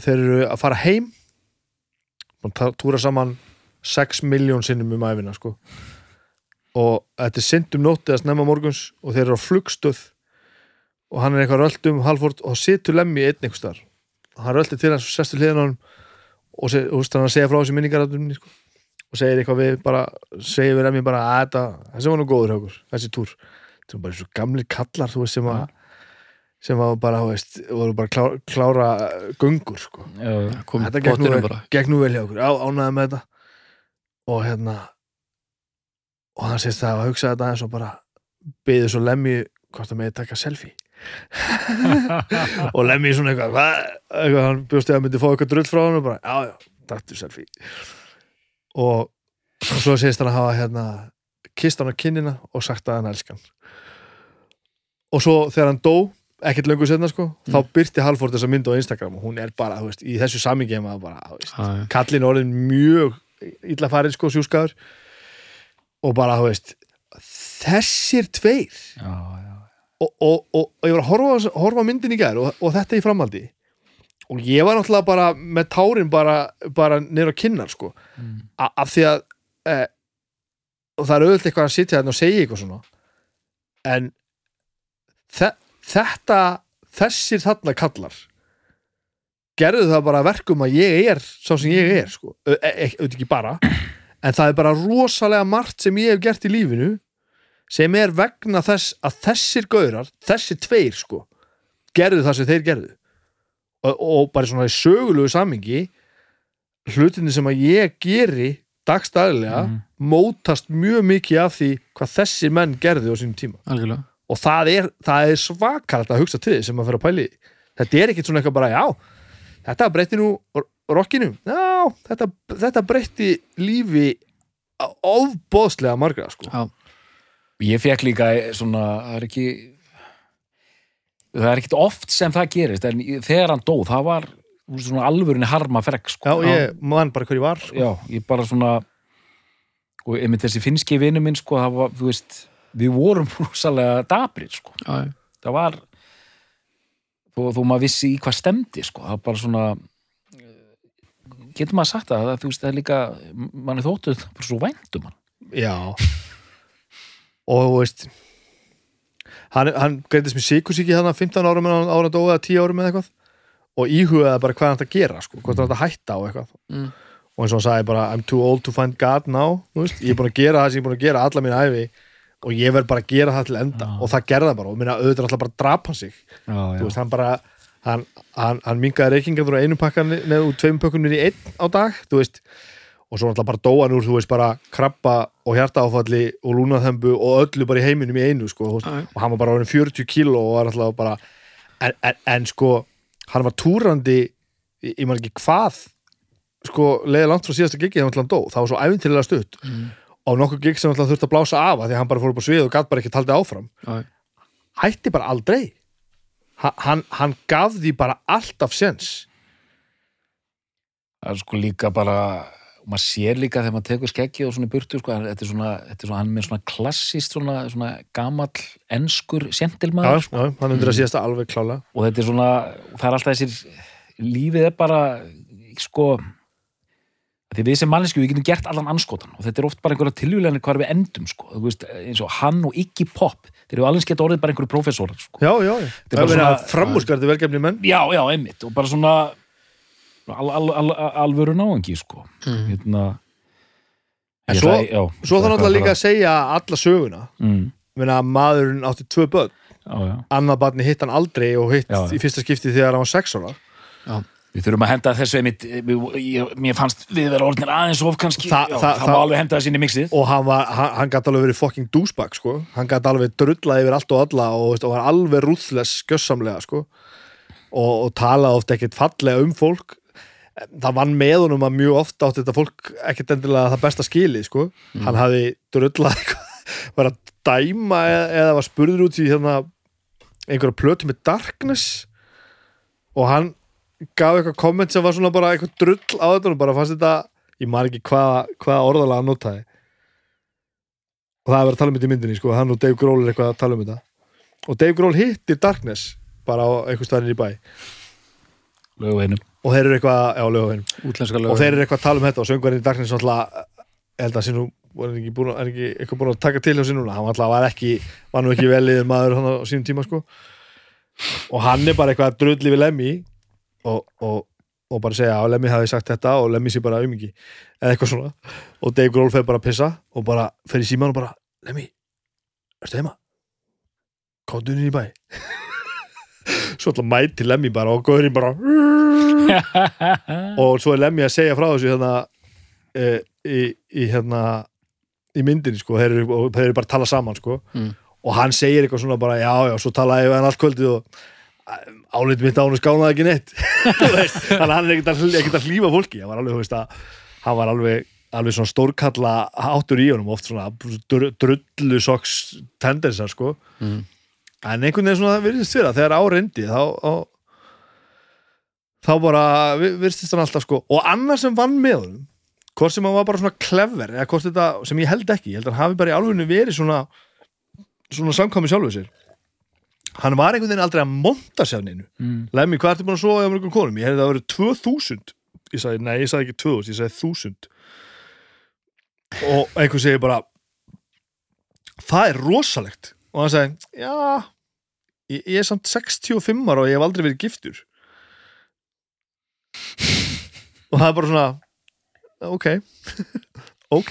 þeir eru að fara heim og túra saman 6 miljón sinnum um æfina sko. og þetta er syndum nótti að snemma morguns og þeir eru á flugstöð og hann er eitthvað röldum halvfórt og situr lemmi einn einhvers þar hann röldi til hans og sestur hliðan hann og, seg, og hann segja frá þessu minningarátunni sko. og segir eitthvað við bara segir við lemmi bara að þetta þessi var nú góður okkur, þessi túr. Þetta var bara eins og gamli kallar þú veist sem að sem var bara, veist, voru bara klá, klára gungur sko. Já, þetta gekk nú, vel, bara. gekk nú vel hjá okkur. Ánæði með þetta. Og hérna og hann sést það að hugsa þetta eins og bara byði svo lemmi hvort það meði taka selfie [LAUGHS] og lemmi svona eitthvað, hvað, eitthvað hann bjósti að myndi fá eitthvað drull frá hann og bara, já, já, taktu selfie. Og, og svo segist hann að hafa hérna kist hann á kinnina og sagt að hann elskan og svo þegar hann dó ekkert löngu setna sko, þá byrti Halford þessa mynd á Instagram og hún er bara, þú veist, í þessu samingi maður bara, þú veist, Já, já. kallin orðin mjög illa farin sko, sjúskaður. Og bara, þú veist þessir tveir Já, já. Og, og, og, og ég var að horfa, horfa myndin í gær og, og þetta í framhaldi. Og ég var náttúrulega bara með tárin bara, bara á kinnar sko. Mm. Af því að e, og það er auðvitað eitthvað að sitja þarna og segja eitthvað svona. En þe þetta þessir þarna kallar gerðu það bara verkum að ég er sá sem ég er sko. Ö- e, e, auðvitað ekki bara en það er bara rosalega margt sem ég hef gert í lífinu sem er vegna þess að þessir gaurar, þessir tveir sko, gerðu það sem þeir gerðu. Og, og bara svona í sögulegu samingi hlutinni sem að ég geri dagstæðilega Mhm. mótast mjög mikið af því hvað þessir menn gerðu á sínum tíma. Algjörlega. Og það er, er svakalt að hugsa til því sem að fyrir að pæli þetta er ekkit svona eitthvað bara, já þetta breytti nú rockinu já, þetta, þetta breytti lífi ofbóðslega margra sko. Já, Ég fekk líka svona, það er ekki það er ekkit oft sem það gerist en þegar hann dó, það var svona alvörinni harma frekk sko. já, ég man bara hver ég var sko. Já, ég bara svona og einmitt þessi finnski vinnu minn sko, það var, þú veist, við vorum [LAUGHS] rosalega dabrið, sko. já. Það var þó, þó maður vissi í hvað stemdi, sko, það var bara svona getur maður sagt það, það þú veist, það er líka mann er þóttuð bara svo væntum hann. Já og þú veist hann, hann greitist með sikursíki þannig 15 árum en ára dói eða 10 árum eða eitthvað. Og íhugaði bara hvað hann ætti að gera sko, hvað hann ætti að hætta á eitthvað. Mm. og eins og hann sagði bara I'm too old to find God now veist, ég er búin að gera það sem ég er búin að gera alla mín æfi og ég verð bara að gera það til enda. Og það gerði það bara. Og minna auðvitað alltaf bara að drapa hann sig. Þú veist, hann bara hann, hann, hann mingaði reykingar frá einu pakkan neður úr tveim pökkunir í einn á dag þú veist, og svo náttúrulega bara dóan úr þú veist, bara krabba og hjartaáfalli og lúnaþembu og öllu bara í heiminum í einu sko, já. og hann var bara orðin 40 kíló og var alltaf bara en, en, en sko, hann var túrandi ég, man ekki hvað sko, leiði langt frá síðasta gigi þegar hann dó, það var svo æfintilega stutt. Mm. og nokkuð gig sem hann þurfti að blása af af því hann bara fór upp á svið og gatt bara ekki taldið áfram. Já, hætti bara aldrei. Ha- hann, hann gaf því bara alltaf sens það er sko líka bara og maður sér líka þegar maður tekur skeggi og svona burtu sko, þetta er svona, þetta er svona hann er með svona klassist svona, svona gamall enskur já, sentilmaður já, hann undir að síðasta alveg klála og þetta er svona, það er alltaf þessir lífið er bara sko því við sem mannesku við getum gert allan anskotan og þetta er oft bara einhverja tilvíðlega hvar við endum sko, þú veist, eins og hann og Iggy Pop þeir eru alveg skett orðið bara einhverju prófessorar sko. já, já, já, er það er svona- framúrskarði velgefni menn. Já, já, einmitt. Og bara svona al, al, al, alvöru náengi sko Mm. hérna En svo- ætla- já, svo það náttúrulega líka að segja alla söguna mm, Meina, maðurinn átti tvö börn já, já. annað barni hitt hann aldrei og hitt Já, já. í fyrsta skipti þegar hann var sex ára Við þurfum að henda þessu einmitt ég, mér fannst við vera orðnir aðeins of kannski, Þa- já, það- það, það- alveg henda þessu inn í mixið og hann, var, hann, hann gæti alveg verið fucking douchebag sko. hann gæti alveg drullað yfir allt og alla og, veist, og var alveg ruthless skjössamlega sko. og, og talaði oft ekkert fallega um fólk það vann með honum að mjög ofta átti þetta fólk ekkert endilega það besta skili sko. hann hafi drullað [LAUGHS] var að dæma eða, eða var spurður út í hérna, einhverja plötu með darkness. Og hann gaf eitthvað komment sem var svona bara eitthvað drull á þetta og bara fannst þetta ég man ekki hvaða hvað orðalega hann notaði. Og það er verið að tala um þetta í myndinni sko. hann og Dave Grohl er eitthvað að tala um þetta. Og Dave Grohl hittir Darkness bara á einhver staðin í bæ. Lögu einum og þeir eru eitthvað, já, lögavinn útlenska lög og þeir eru eitthvað að tala um þetta og söngvarinn í ég held að var hann ekki búin að, er ekki eitthvað búin að taka til hjá núna, hann alltaf var ekki var nú ekki veliður maður á sínum tíma sko. Og hann er bara eitthvað að drulli við Lemmy og, og, og bara segja að Lemmy hafi sagt þetta og Lemmy sé bara aumingi. Eða eitthvað svona. Og Dave Grohl fer bara að pissa og bara fer í síman og bara Lemmy, erstu heima? Kóttu inn í bæ. [LAUGHS] Svo alltaf mæti Lemmy bara og góðurinn bara [LAUGHS] og svo er Lemmy að segja frá þessu hérna e, í, í hérna í myndinni sko, þeir eru, þeir eru bara að tala saman sko. Mm. og hann segir eitthvað svona bara já já, svo talaði við hann allt kvöldið og álítið mitt á hann skánaði ekki neitt. [LAUGHS] Þannig að hann er ekkert að, ekkert að hlífa fólki. Hann var alveg, þú veist að hann var alveg, alveg svona stórkalla áttur í honum, oft svona dr drullu soks tendensa sko. Mm. en einhvern veginn svona virðist fyrir að þegar áreindi þá, þá bara vi- virðist hann alltaf sko. Og annar sem vann með honum hvort sem hann var bara svona clever eða hvort þetta, sem ég held ekki, ég held að hann hafi bara í alveginu verið svona svona samkvæmi sjálfur sér. Hann var einhvern veginn aldrei að monta sér neinu. Mm. Lemmi, hvað ertu búin að sofa hjá mörgum konum? Ég hefði það verið 2000 Ég sagði, nei, ég sagði ekki 2000, ég sagði 1000 Og einhver segir bara Það er rosalegt. Og hann sagði, já Ég, ég er samt 65 ára og ég hef aldrei verið giftur Og það er bara svona Ok. [LAUGHS] Ok.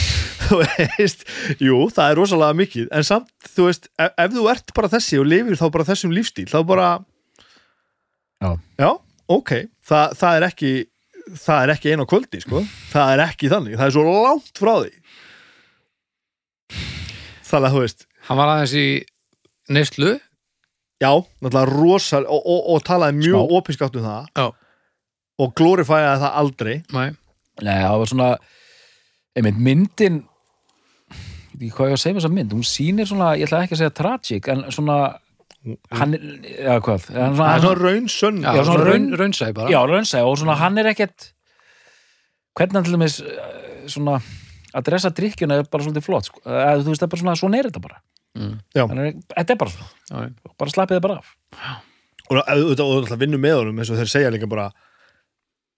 [LAUGHS] Þú veist, jú, það er rosalega mikið. En samt, þú veist, ef, ef þú ert bara þessi og lifir þá bara þessum lífstíl þá bara Já. Já, ok, Þa, það er ekki það er ekki einu á kvöldi, sko. Það er ekki þannig, það er svo langt frá því. Þannig að þú veist hann var aðeins í neyslu. Já, náttúrulega rosal og, og, og talaði mjög opinskátt um það. Já. Og glorifæði það aldrei Nei. Nei, það var svona einmitt myndin ég veit ekki hvað ég á að segja með þessa mynd hún sýnir svona, ég ætla ekki að segja tragic en svona hann, er- eða hvað en það er svona, svona raun sönn Já, Já, svona raun, raun- raunsæði bara já, raunsæg og svona hann er ekkert hvernig hann til dæmis eh, svona að dressa drikkjuna er bara svolítið flott sko. eða, þú veist, það er bara svona, svona er þetta bara Mm. Já. Hann er, þetta er bara svona, Já, bara slappið þið bara af og auðvitað og náttúrulega vinnum með honum eins og þeir segja líka bara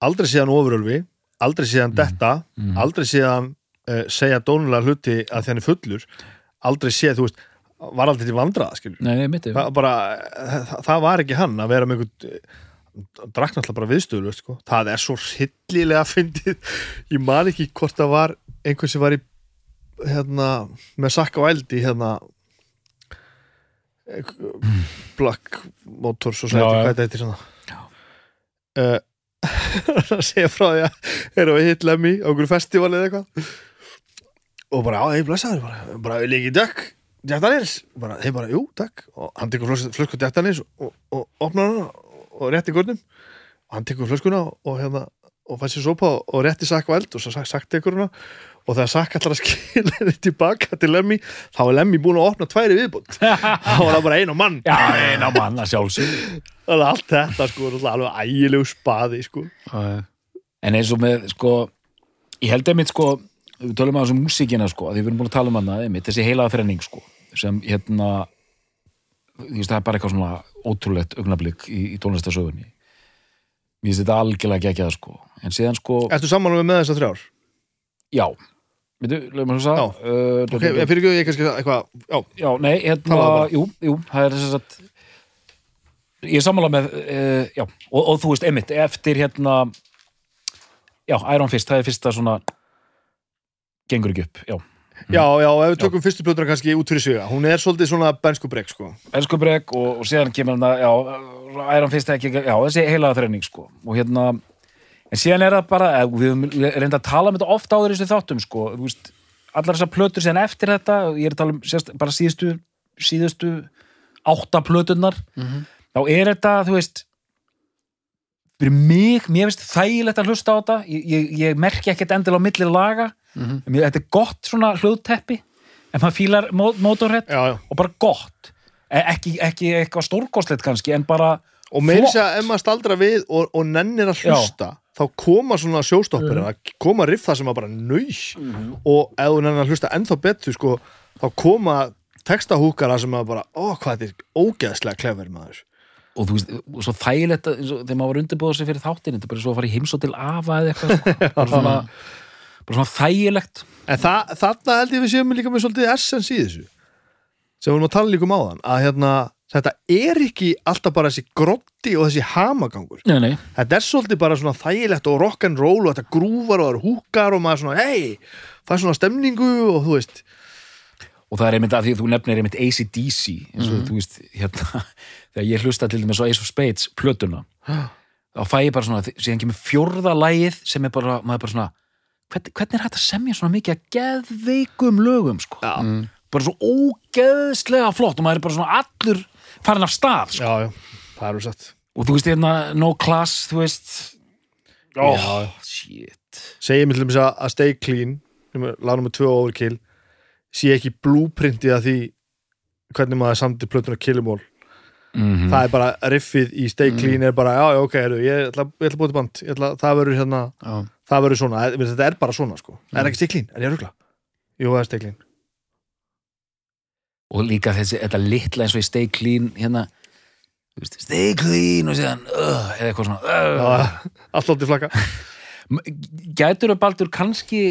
aldrei séðan ofurölfi, aldrei séðan detta Mm. aldrei séðan uh, segja dónulega hluti að er fullur aldrei séð, þú veist, var aldrei til vandraða skilur Nei, nei, mitt það, bara, það, það var ekki hann að vera með einhvern drakk náttúrulega bara viðstöðu sko. það er svo hryllilega [LAUGHS] fyndið ég man ekki hvort það var einhver sem var í hérna, með sakka og eldi hérna Black Motors og já. hvað þetta heitir uh, að segja frá því að erum við hitt lemmi á einhverju festival eða eitthvað. Og bara, á, ég blessaður bara, bara ég ekki dökk Jack Daniels, bara, þeir bara, jú, takk. Og hann tekur flösku Jack Daniels og, og, og opnar hana og rétti gurnum og hann tekur flöskuna og, hérna og fæst sér sopa og, rétti sakk og svo sagt, tekur hana og þegar sakk allar að skila henni tilbaka til Lemmy þá er Lemmy búin að opna tværi viðbútt [LAUGHS] þá var það bara ein og mann Já, eina mann að sjálfsög að allt þetta sko alveg ægilegu spaði sko. En eins og með, sko, ég held einmitt, sko, við tölum að þessu músíkina, sko, að því við erum búin að tala um hana, einmitt, þessi heilaða þrenning, sko, sem, hérna, þú veist, það er bara eitthvað svona ótrúlegt augnablík í, í tónlistasögunni. Mér finnst þetta algjörlega geggjað, sko. En síðan, sko, já, veitu, lögum að hugsa, Já. uh, Ok, ég fyrir ekki ég kannski eitthvað Já, já, nei, hérna, jú, jú, það er þess að, ég er sammála með, uh, já, og, og þú veist, einmitt, eftir, hérna, já, Iron Fist, það er fyrsta svona, gengur ekki upp, já. já, já, ef við tökum fyrstu plötuna kannski út fyrir sig hún er svolítið svona bensku brek sko. Elskubrek og, og síðan kemur hann að, já, Iron Fist ekki, já, þessi heilaða þrenning, sko, og hérna, en síðan er það bara, eða, við reynda að tala um þetta ofta í þessu þáttum, sko, veist, allar þessar plötur síðan eftir þetta, ég er að tala um sérst, bara síðustu, síðustu átta plöturnar, þá er þetta, þú veist, fyrir mig, mér finnst þægilegt að hlusta á þetta, ég, ég, ég merki ekkert endilega á milli laga, Mhm. en mér, þetta er gott svona hljóðteppi, en maður fílar mó- Motorhead, Já, já. og bara gott. E- ekki, ekki eitthvað stórkostlegt kannski en bara Og Flott. sér að ef maður staldra við og, og nennir að hlusta þá koma svona sjóstoppir að koma riff það sem að bara nau og ef þú nennir að hlusta ennþá betur sko, þá koma textahúkara sem að bara, ó hvað þetta er ógeðslega klefver maður. Og þú veist, og svo þægilegt og þegar maður var undirbúða sig fyrir þáttin þetta er bara svo að fara í heimsó til afa eða eitthvað sko. [LAUGHS] bara, svona, bara svona þægilegt. En það, þarna held ég við séum líka með svolítið essens í þessu. Sem við erum að tala líka um áðan að hérna, þetta er ekki alltaf bara þessi grotti og þessi hamagangur. Nei, nei. þetta er svolítið bara svona þægilegt og rock'n'roll og þetta grúfar og það eru húkar og maður svona, hei, það er svona stemningu og þú veist, og það er einmitt að því að þú nefnir einmitt ACDC eins og þú veist, hérna [LAUGHS] þegar ég hlusta til dæmis á Ace of Spades plötuna, þá fæ ég bara svona síðan kemur fjórða lagið sem er bara, maður er bara svona hvernig, hvernig er hægt að semja svona mikið að geðveikum lögum sko, já, bara svo ógeðslega flott og maður er bara svona allur farin af stað sko. já, já, það eru satt. Og þú veist hérna, no class, þú veist. Oh, Já. shit. Segir mér til dæmis að Stay Clean lagnum með tvö overkill sé ekki blúprintið að því hvernig maður samti plötuna Killimall mm það er bara riffið í Stay Clean er bara, já, já, ok, heru, ég ætla, ég ætla að búið til band ég ætla, það verður hérna, Já. það verður svona. Þetta er bara svona, sko, er ekki Stay Clean, er ég að rugla. Jú, það er Stay Clean og líka þessi, þetta litla eins og í Stay Clean hérna þú veist, Stay Clean og síðan uh, eða eitthvað svona uh. Já, allt lótið flakka [LAUGHS] gætur að Baldur kannski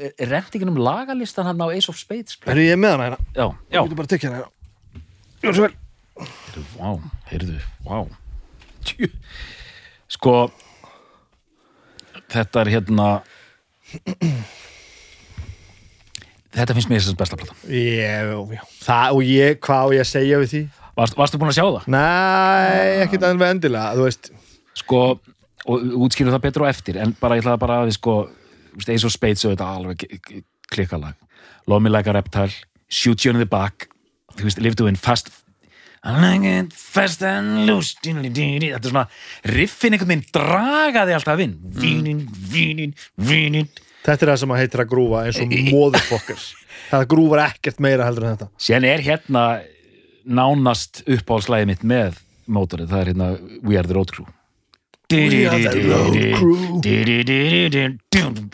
rent ekki um lagalistan hann á Ace of Spades er ég með hana hérna, já, já, ég getur bara að tekja hana hérna Gjörðu svo vel. heyrðu, vá, heyrðu, vá Tjú. sko þetta er hérna þetta finnst mér þessast besta plata ég, já, það, og ég, hvað á ég að segja við því? Varst, varstu búin að sjá það? nei, ekkert aðeins endilega, þú veist. Sko, og útskýru það betur á eftir en bara ég ætlaði bara að við sko Ace of Spades og þetta alveg klikkalag. Love Me Like a Reptile Shoot You in the Back. Þú veist, Live to Win, Fast. Fast and loose. Þetta er svona, riffin einhvern veginn dragaði alltaf inn. Vínin, vínin, vínin þetta er það sem að heitir að grúfa eins og móðurfokkar það grúfar ekkert meira heldur en þetta. Síðan er hérna nánast uppáhaldslæði mitt með mótorið, það er hérna We Are the Road Crew. We are the road crew.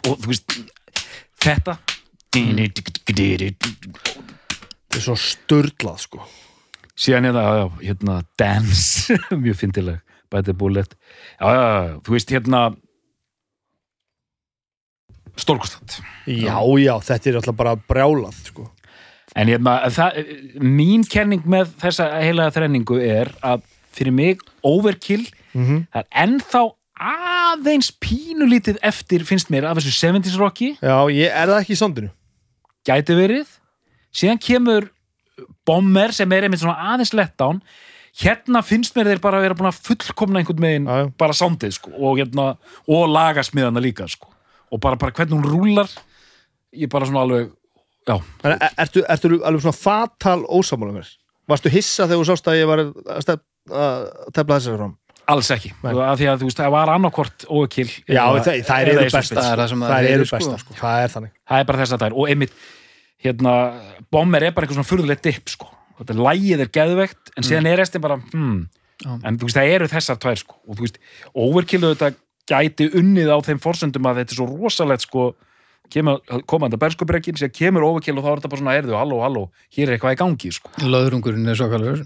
og þú veist þetta þetta er svo störlað sko síðan hérna, já, já, hérna Dance, mjög fyndileg Bæti Bullet já, já, já, þú veist hérna stórkostat já, já, þetta er alltaf bara brjálað sko. En hérna, það, mín kenning með þessa heilaga þrenningu er að fyrir mig overkill mm það er ennþá aðeins pínulítið eftir finnst mér af þessu 70s rocki. Já, ég er það ekki í sondinu. Gæti verið. Síðan kemur Bomber sem er einmitt svona aðeins letdown hérna finnst mér þeir bara að vera búin að fullkomna einhvern megin bara sándið sko og, hérna, og lagasmiðana líka sko og bara, bara hvernig hún rúlar ég bara svona alveg já, er, ertu, ertu alveg svona fatal ósamála mér varstu hissa þegar þú sást að ég var að, að tefla þessi fram alls ekki Nei. af því að þú veist, það var annarkvort óekil já, það, það eru besta Það er það sem það eru eru, sko. besta, sko. það er þannig það er bara þess að það er og einmitt, hérna, Bomber er bara eitthvað svona furðulegt dip sko þetta lægið er geðveikt en síðan er restin bara hmm. Já. en þú veist, það eru þessar tvær sko og þú veist, overkillu þetta gæti unnið á þeim forsöndum að þetta er svo rosalegt sko kemur, koma þetta berskubrekkin, síðan kemur overkill og þá er þetta bara svona, erðu, halló, halló hér er eitthvað í gangi sko Löðrungurinn er svo kallar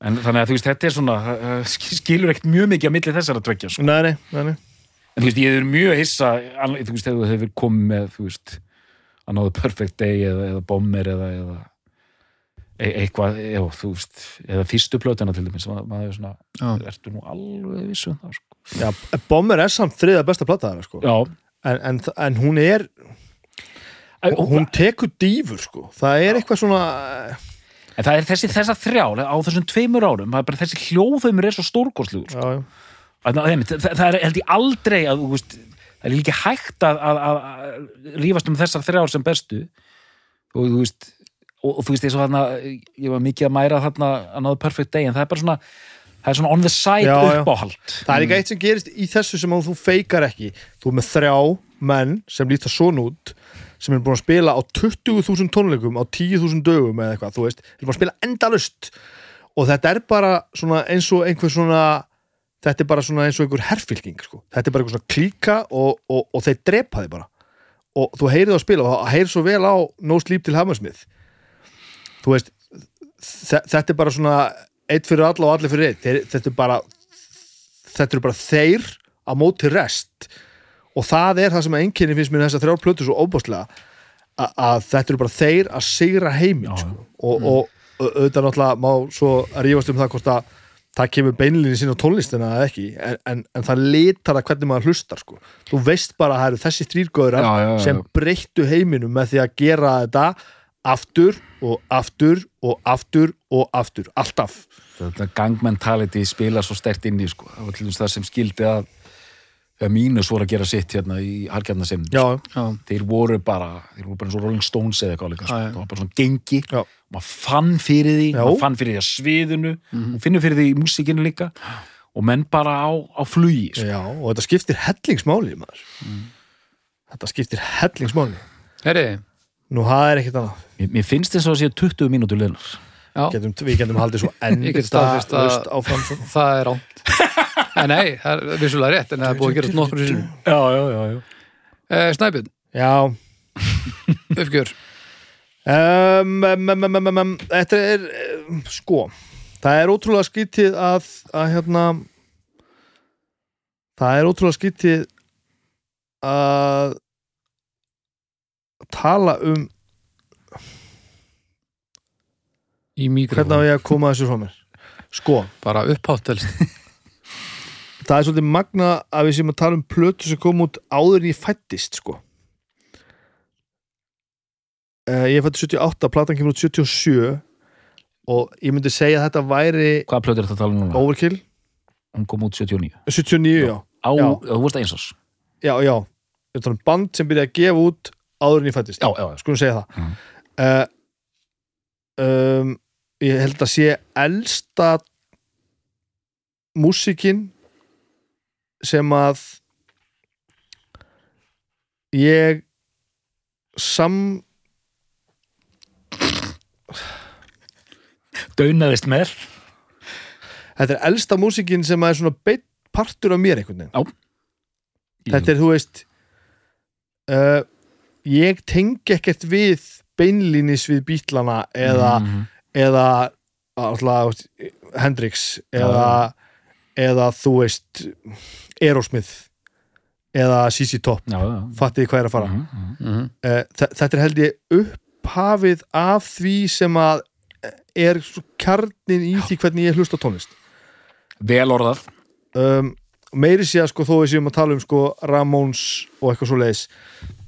en þannig að þú veist, þetta er svona uh, [LAUGHS] skilur ekkert mjög mikið á milli þessara tvekja sko. nei, nei, nei, nei. en þú veist, ég er mjög hissa þú veist, þegar þú hefur komið með þú veist, Another Perfect Day eða, eða Bomber eða, eða e eitthvað, já, þú veist eða fyrstu plötuna til dæmis ma- maður er svona, ertu nú alveg vissu um það, sko. Já, Bomber er samt þriða besta plata þeirra sko. en, en, en hún er hún, hún tekur dýfur sko. það er eitthvað svona en það er þessi þessa þrjár á þessum tveimur árum, það er bara þessi hljóðumur er svo stórkostlugur, sko. það, það, er held ég aldrei að, veist, það er líka hægt að, að, að, að rífast um þessar þrjár sem bestu og þú veist og, og þú veist, eins og þarna, ég var mikið að mæra þarna Another Perfect Day, en það er bara svona það er svona on the side Já, já. uppáhald. Það er ekki eitt sem gerist í þessu sem þú feikar ekki. Þú er með þrjá menn sem líta svona út sem er búin að spila á 20.000 tónleikum á 10.000 dögum eða eitthvað, þú veist, er búin að spila endalust og þetta er bara svona eins og einhver svona þetta er bara svona eins og einhver herfylking sko. þetta er bara einhver svona klíka og, og, og þeir drepa þig bara. Og þú heyrið á spila og það heyrir svo vel á No Sleep til Hammersmith. Þú veist þe- þetta er bara svona eitt fyrir alla og allir fyrir eitt þeir, þetta er bara þetta eru bara þeir á móti rest og það er það sem að einkenni finnst mér þess að þrjár plötu svo óbústlega að, að þetta eru bara þeir að sigra heiminn sko. og, og, og auðvitað náttúrulega má svo að rífast um það hvort að það kemur beinlinni sín á tónlistina eða ekki en, en, en það litar að hvernig maður hlustar sko. þú veist bara að það eru þessi já. sem breyttu heiminum með því að gera þetta aftur og aftur og aftur og aftur, alltaf. Þetta gang mentality spilar svo stert inn í sko. það var til dæmis það sem skildi að mínus voru að gera sitt hérna í harkjarnasim já, Já, þeir voru bara, þeir voru bara eins og Rolling Stones eða eitthvað líka, sko. Það var bara svona gengi. Maður fann fyrir því, Já. maður fann fyrir því að sviðinu. Og finnur fyrir því í músíkinu líka. Og menn bara á, á flugi sko. já, og þetta skiptir hellingsmáli maður. Þetta skiptir hellingsmáli. Herri, nú það er ekkert annað. Mér, mér finnst þess að það sé 20 mínútur liðnar. Já, getum, við getum haldið svo [LAUGHS] staðfest að- áfram svo. það er en nei, það er vissulega rétt en það er búið að gera nokkur sinni já, já, já, já. eh, Snæbjörn, já, [LAUGHS] uppgjör? Um, um, um, þetta er um, sko, það er ótrúlega skýtið að, að hérna það er ótrúlega skýtið að tala um í hvernig á ég að koma þessu frá mér? Sko, bara uppháttelst [LAUGHS] það er svolítið magna að við séum að tala um plötu sem kom út áður en ég fættist sko. Uh, ég fætti 78 platan kemur út 77 og ég myndi segja að þetta væri hvað plötur þetta að tala um núna? overkill. Hún kom út 79 79, já, á, Já. þú veist einsás já, já. Ég er um band sem byrjaði að gefa út áður en ég fættist já, já, skulum segja það. Mhm. uh, um, ég held að sé elsta músikin sem að ég sam daunaðist með. Þetta er elsta músikin sem að er svona beitt partur af mér einhvern veginn. Já. þetta er þú veist uh, ég tengi ekkert við beinlínis við bítlana eða Mhm. eða alltaf, Hendrix eða, eða þú veist Aerosmith eða CC Top, já, já. fattið þið hvað er að fara. Mm uh, þetta er held ég upphafið af því sem að er svo kjarnin í því hvernig ég hlusta tónlist. Vel orðað. Um, meiri sé að sko þó við séum að tala um sko Ramones og eitthvað svo leiðis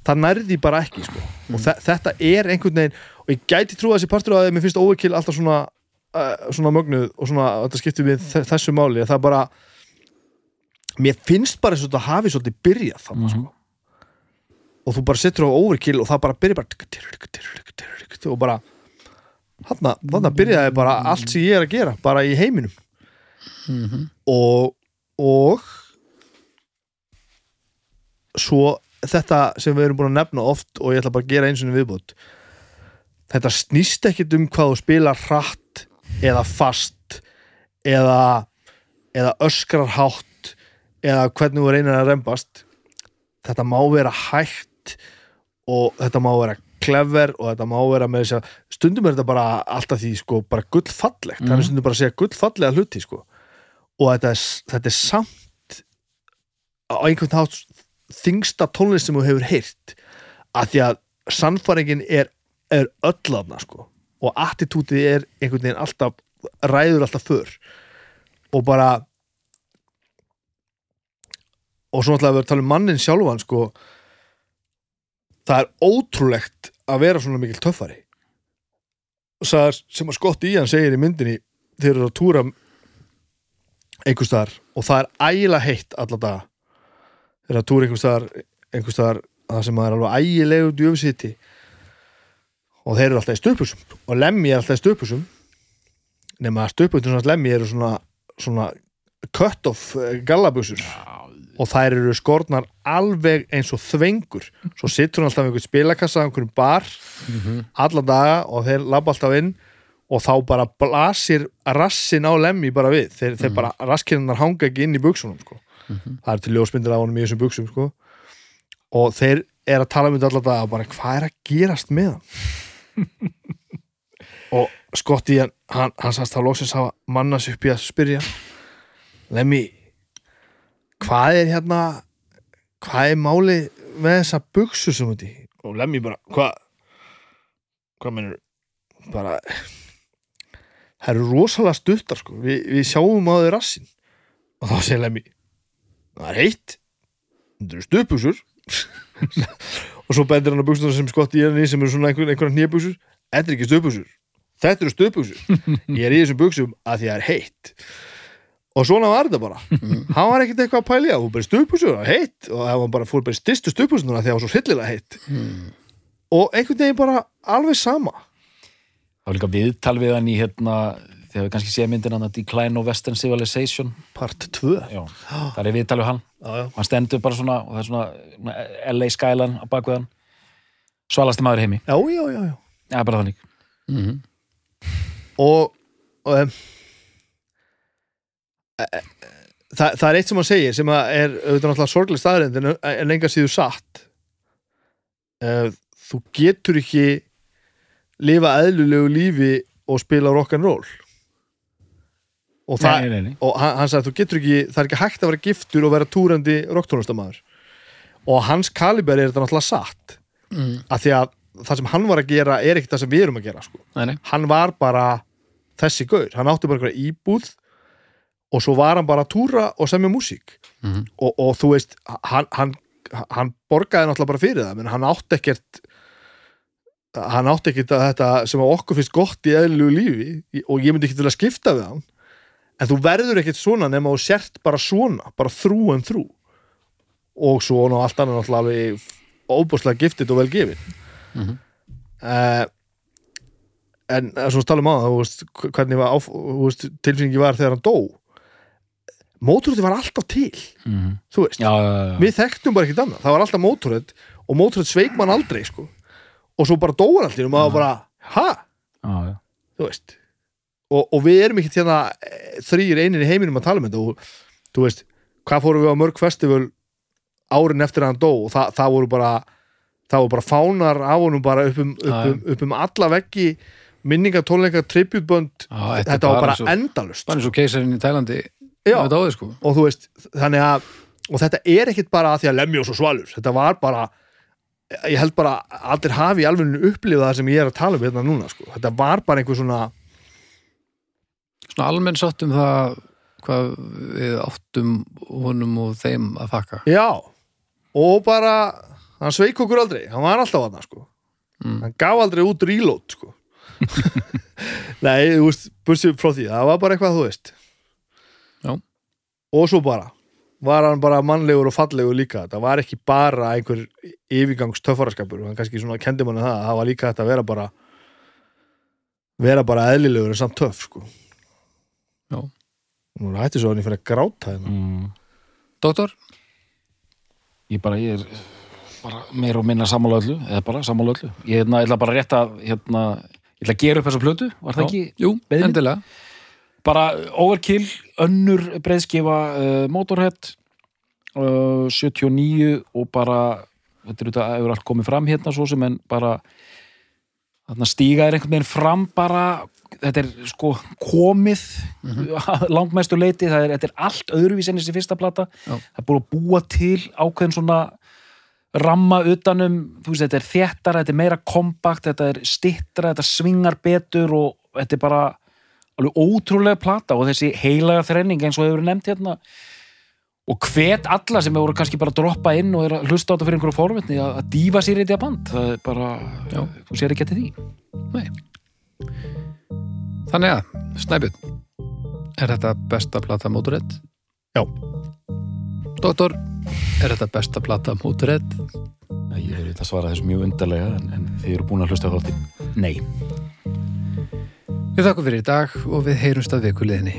það nærði bara ekki sko. Og þe þetta er einhvern veginn og ég gæti trúa þessi partur að mér finnst overkill alltaf svona uh, svona mögnuð og svona þetta skiptir við þessu máli. Að það bara mér finnst bara eins og þetta hafi svolítið byrjað þannig Mhm. sko. Og þú bara setur á overkill og það bara byrja bara og bara þarna, þarna byrjaði bara allt sem ég er að gera bara í heiminum. Og og svo þetta sem við erum búin að nefna oft og ég ætla bara að gera eins og viðbútt þetta snýst ekkit um hvað þú spilar hratt eða fast eða eða öskrar hátt eða hvernig þú reynir að rembast. Þetta má vera hægt og þetta má vera clever og þetta má vera með þess að stundum er þetta bara alltaf því sko bara gullfallegt, það er stundum bara að segja gullfallega hluti sko og þetta er, þetta er samt á einhvern hátt þingsta tónlist sem þú hefur heyrt. Að því að sannfæringin er, er öll afna sko. Og attitútið er einhvern veginn alltaf ræður alltaf för. Og bara og svo náttúrulega að við tala um mannin sjálfan sko. Það er ótrúlegt að vera svona mikil töffari. Og það er sem að skott í hann segir í myndinni þeir eru að túra einhvers staðar og það er ægilega heitt alla daga. Þeir eru að túra einhvers staðar einhvers staðar það sem er alveg ægilegu djöfisiti og þeir eru alltaf í stöpusum og lemmi er alltaf í stöpusum nema að stöpusum svona lemmi eru svona, svona cut off gallabusur og þær eru skornar alveg eins og þvengur. Svo sittur hann alltaf í einhvern spilakassa á einhverjum bar alla daga og þeir labba alltaf inn og þá bara blasir rassin á lemmi bara við. Þeir, þeir bara raskinnar hanga ekki inn í buksunum sko. það er til ljósmyndir á honum í þessum buksum sko. og þeir er að tala um þetta alla daga og bara hvað er að gerast með hann? [LAUGHS] Og Skotti hann, hann, hann sagðist þá loksins hafa mannas upp í að spyrja Lemmi hvað er hérna hvað er máli með þessa buksu sem í? Og Lemmi bara, hvað hvað mennur bara það eru rosalega stuttar sko. Vi, við sjáum á þau rassin. Og þá segir Lemmi það er heitt. Þetta eru stuðbuxur. [LAUGHS] Og svo bendir hann á buxurnar sem skott í henni sem eru svona einhver, einhverja hnjöbuxur þetta er ekki stuðbuxur. Þetta eru stuðbuxur. [LAUGHS] Ég er í þessum buxum að því það er heitt. Og svona var þetta bara. Hann var ekkert eitthvað að pæli að hún bara það var heitt. Og það var bara fór bara í stystu stuðbuxurnar því það var svo hryllilega heitt. Og einhvern veginn bara alveg sama Það var líka viðtal við hann í hérna þegar við kannski séð myndin hann að Decline of Western Civilization. Part 2 já, Já, það er viðtal við hann. Já, hann stendur bara svona og það er svona LA skyline á bakvið hann. Svalasti maður heimi. Já, já, já, já. Já, bara þannig. Mhm. og, og um, e, e, það, það er eitt sem hann segir sem að er auðvitað náttúrulega sorglega staðrind en, en enga síður satt. Uh, þú getur ekki lifa eðlulegu lífi og spila rock'n'roll og það Nei, nei, nei. og hann, hann sagði þú getur ekki, það er ekki hægt að vera giftur og vera túrandi rocktónlistamæður og hans kaliber er þetta náttúrulega satt Mm. af því að það sem hann var að gera er ekkert það sem við erum að gera sko. Nei, nei. hann var bara þessi gaur, hann átti bara einhverja íbúð og svo var hann bara að túra og semja músík Mhm. og, og þú veist, hann, hann, hann borgaði náttúrulega bara fyrir það, menn hann átti ekkert hann átti að þetta sem að okkur finnst gott í eðlu lífi og ég myndi ekkert vilja skipta við hann en þú verður ekkert svona nema þú sért bara svona, bara þrú en þrú og svo og allt náttúrulega alveg óbúslega giftið og vel gefin Mhm. uh, en eh, svo talum á það veist, hvernig var veist, tilfinningi var þegar hann dó móturöti var alltaf til Mhm. þú veist, Já, já, já. við þekktum bara ekkert annað það var alltaf móturöt og móturöt sveik mann aldrei sko. Og svo bara dóan allir og maður bara, já. þú veist. Og, og við erum ekkert hérna eh, þrýr einir í heiminum að tala um þetta og þú veist, hvað fórum við á mörg festival árin eftir að hann dó og það, það voru bara það voru bara fánar af honum bara upp um, upp um, upp um alla veggi minningatónleika, tributbönd Já, þetta var bara og- endalust bara eins og keisarinn í þetta á þau sko. Og þú veist, þannig að og þetta er ekkit bara að því að lemmi og svo svalur. Þetta var bara ég held bara allir hafi í alveg upplifað það sem ég er að tala um hérna núna sko. þetta var bara einhver svona svona almenn sátt um það hvað við áttum honum og þeim að þakka já, og bara hann sveik okkur aldrei, hann var alltaf að sko. Mm. hann gaf aldrei út reload sko. [LAUGHS] nei, þú veist, bursið frá því það var bara eitthvað þú veist Já. og svo bara var hann bara mannlegur og fallegur líka það var ekki bara einhver yfirgangs töffaraskapur, hann kannski svona kendi manni það, það var líka þetta að vera bara vera bara eðlilegur en samt töff sko Já. nú hætti svo hann í fyrir að gráta hérna. Mm. Doktor? Ég bara, ég er bara meira og minna sammála öllu, eða bara sammála öllu. Ég hérna, ætla bara rétt að, hérna, ég ætla að gera upp þessa plötu, var það ekki? Jú, endilega Bara Overkill, önnur breiðskifa uh, Motorhead uh, 79 og bara, þetta er auðvitað hefur allt komið fram hérna svo sem en bara stíga er einhvern veginn fram bara, þetta er sko komið að langmestu leiti, það er, þetta er allt öðruvís enn þessi fyrsta plata, Já. það er búið að búa til ákveðin svona ramma utanum, veist, þetta er þéttar þetta er meira kompakt, þetta er stittra þetta svingar betur og þetta er bara alveg ótrúlega plata og þessi heilaga þrenning eins og hefur nefnt hérna og hvet alla sem hefur kannski bara að droppa inn og er að hlusta á þetta fyrir einhverju forvitni að, að dífa sér í þetta band það er bara, Já. þú sér ekki til því Nei. Þannig að, Snæbjörn Er þetta besta plata móturett? Já. Doktor, er þetta besta plata móturett? ég hef þetta svarað þessu mjög undarlega en, en þið eru búin að hlusta á þáttin Nei Við þakkum fyrir í dag og við heyrumst að vikuleginni.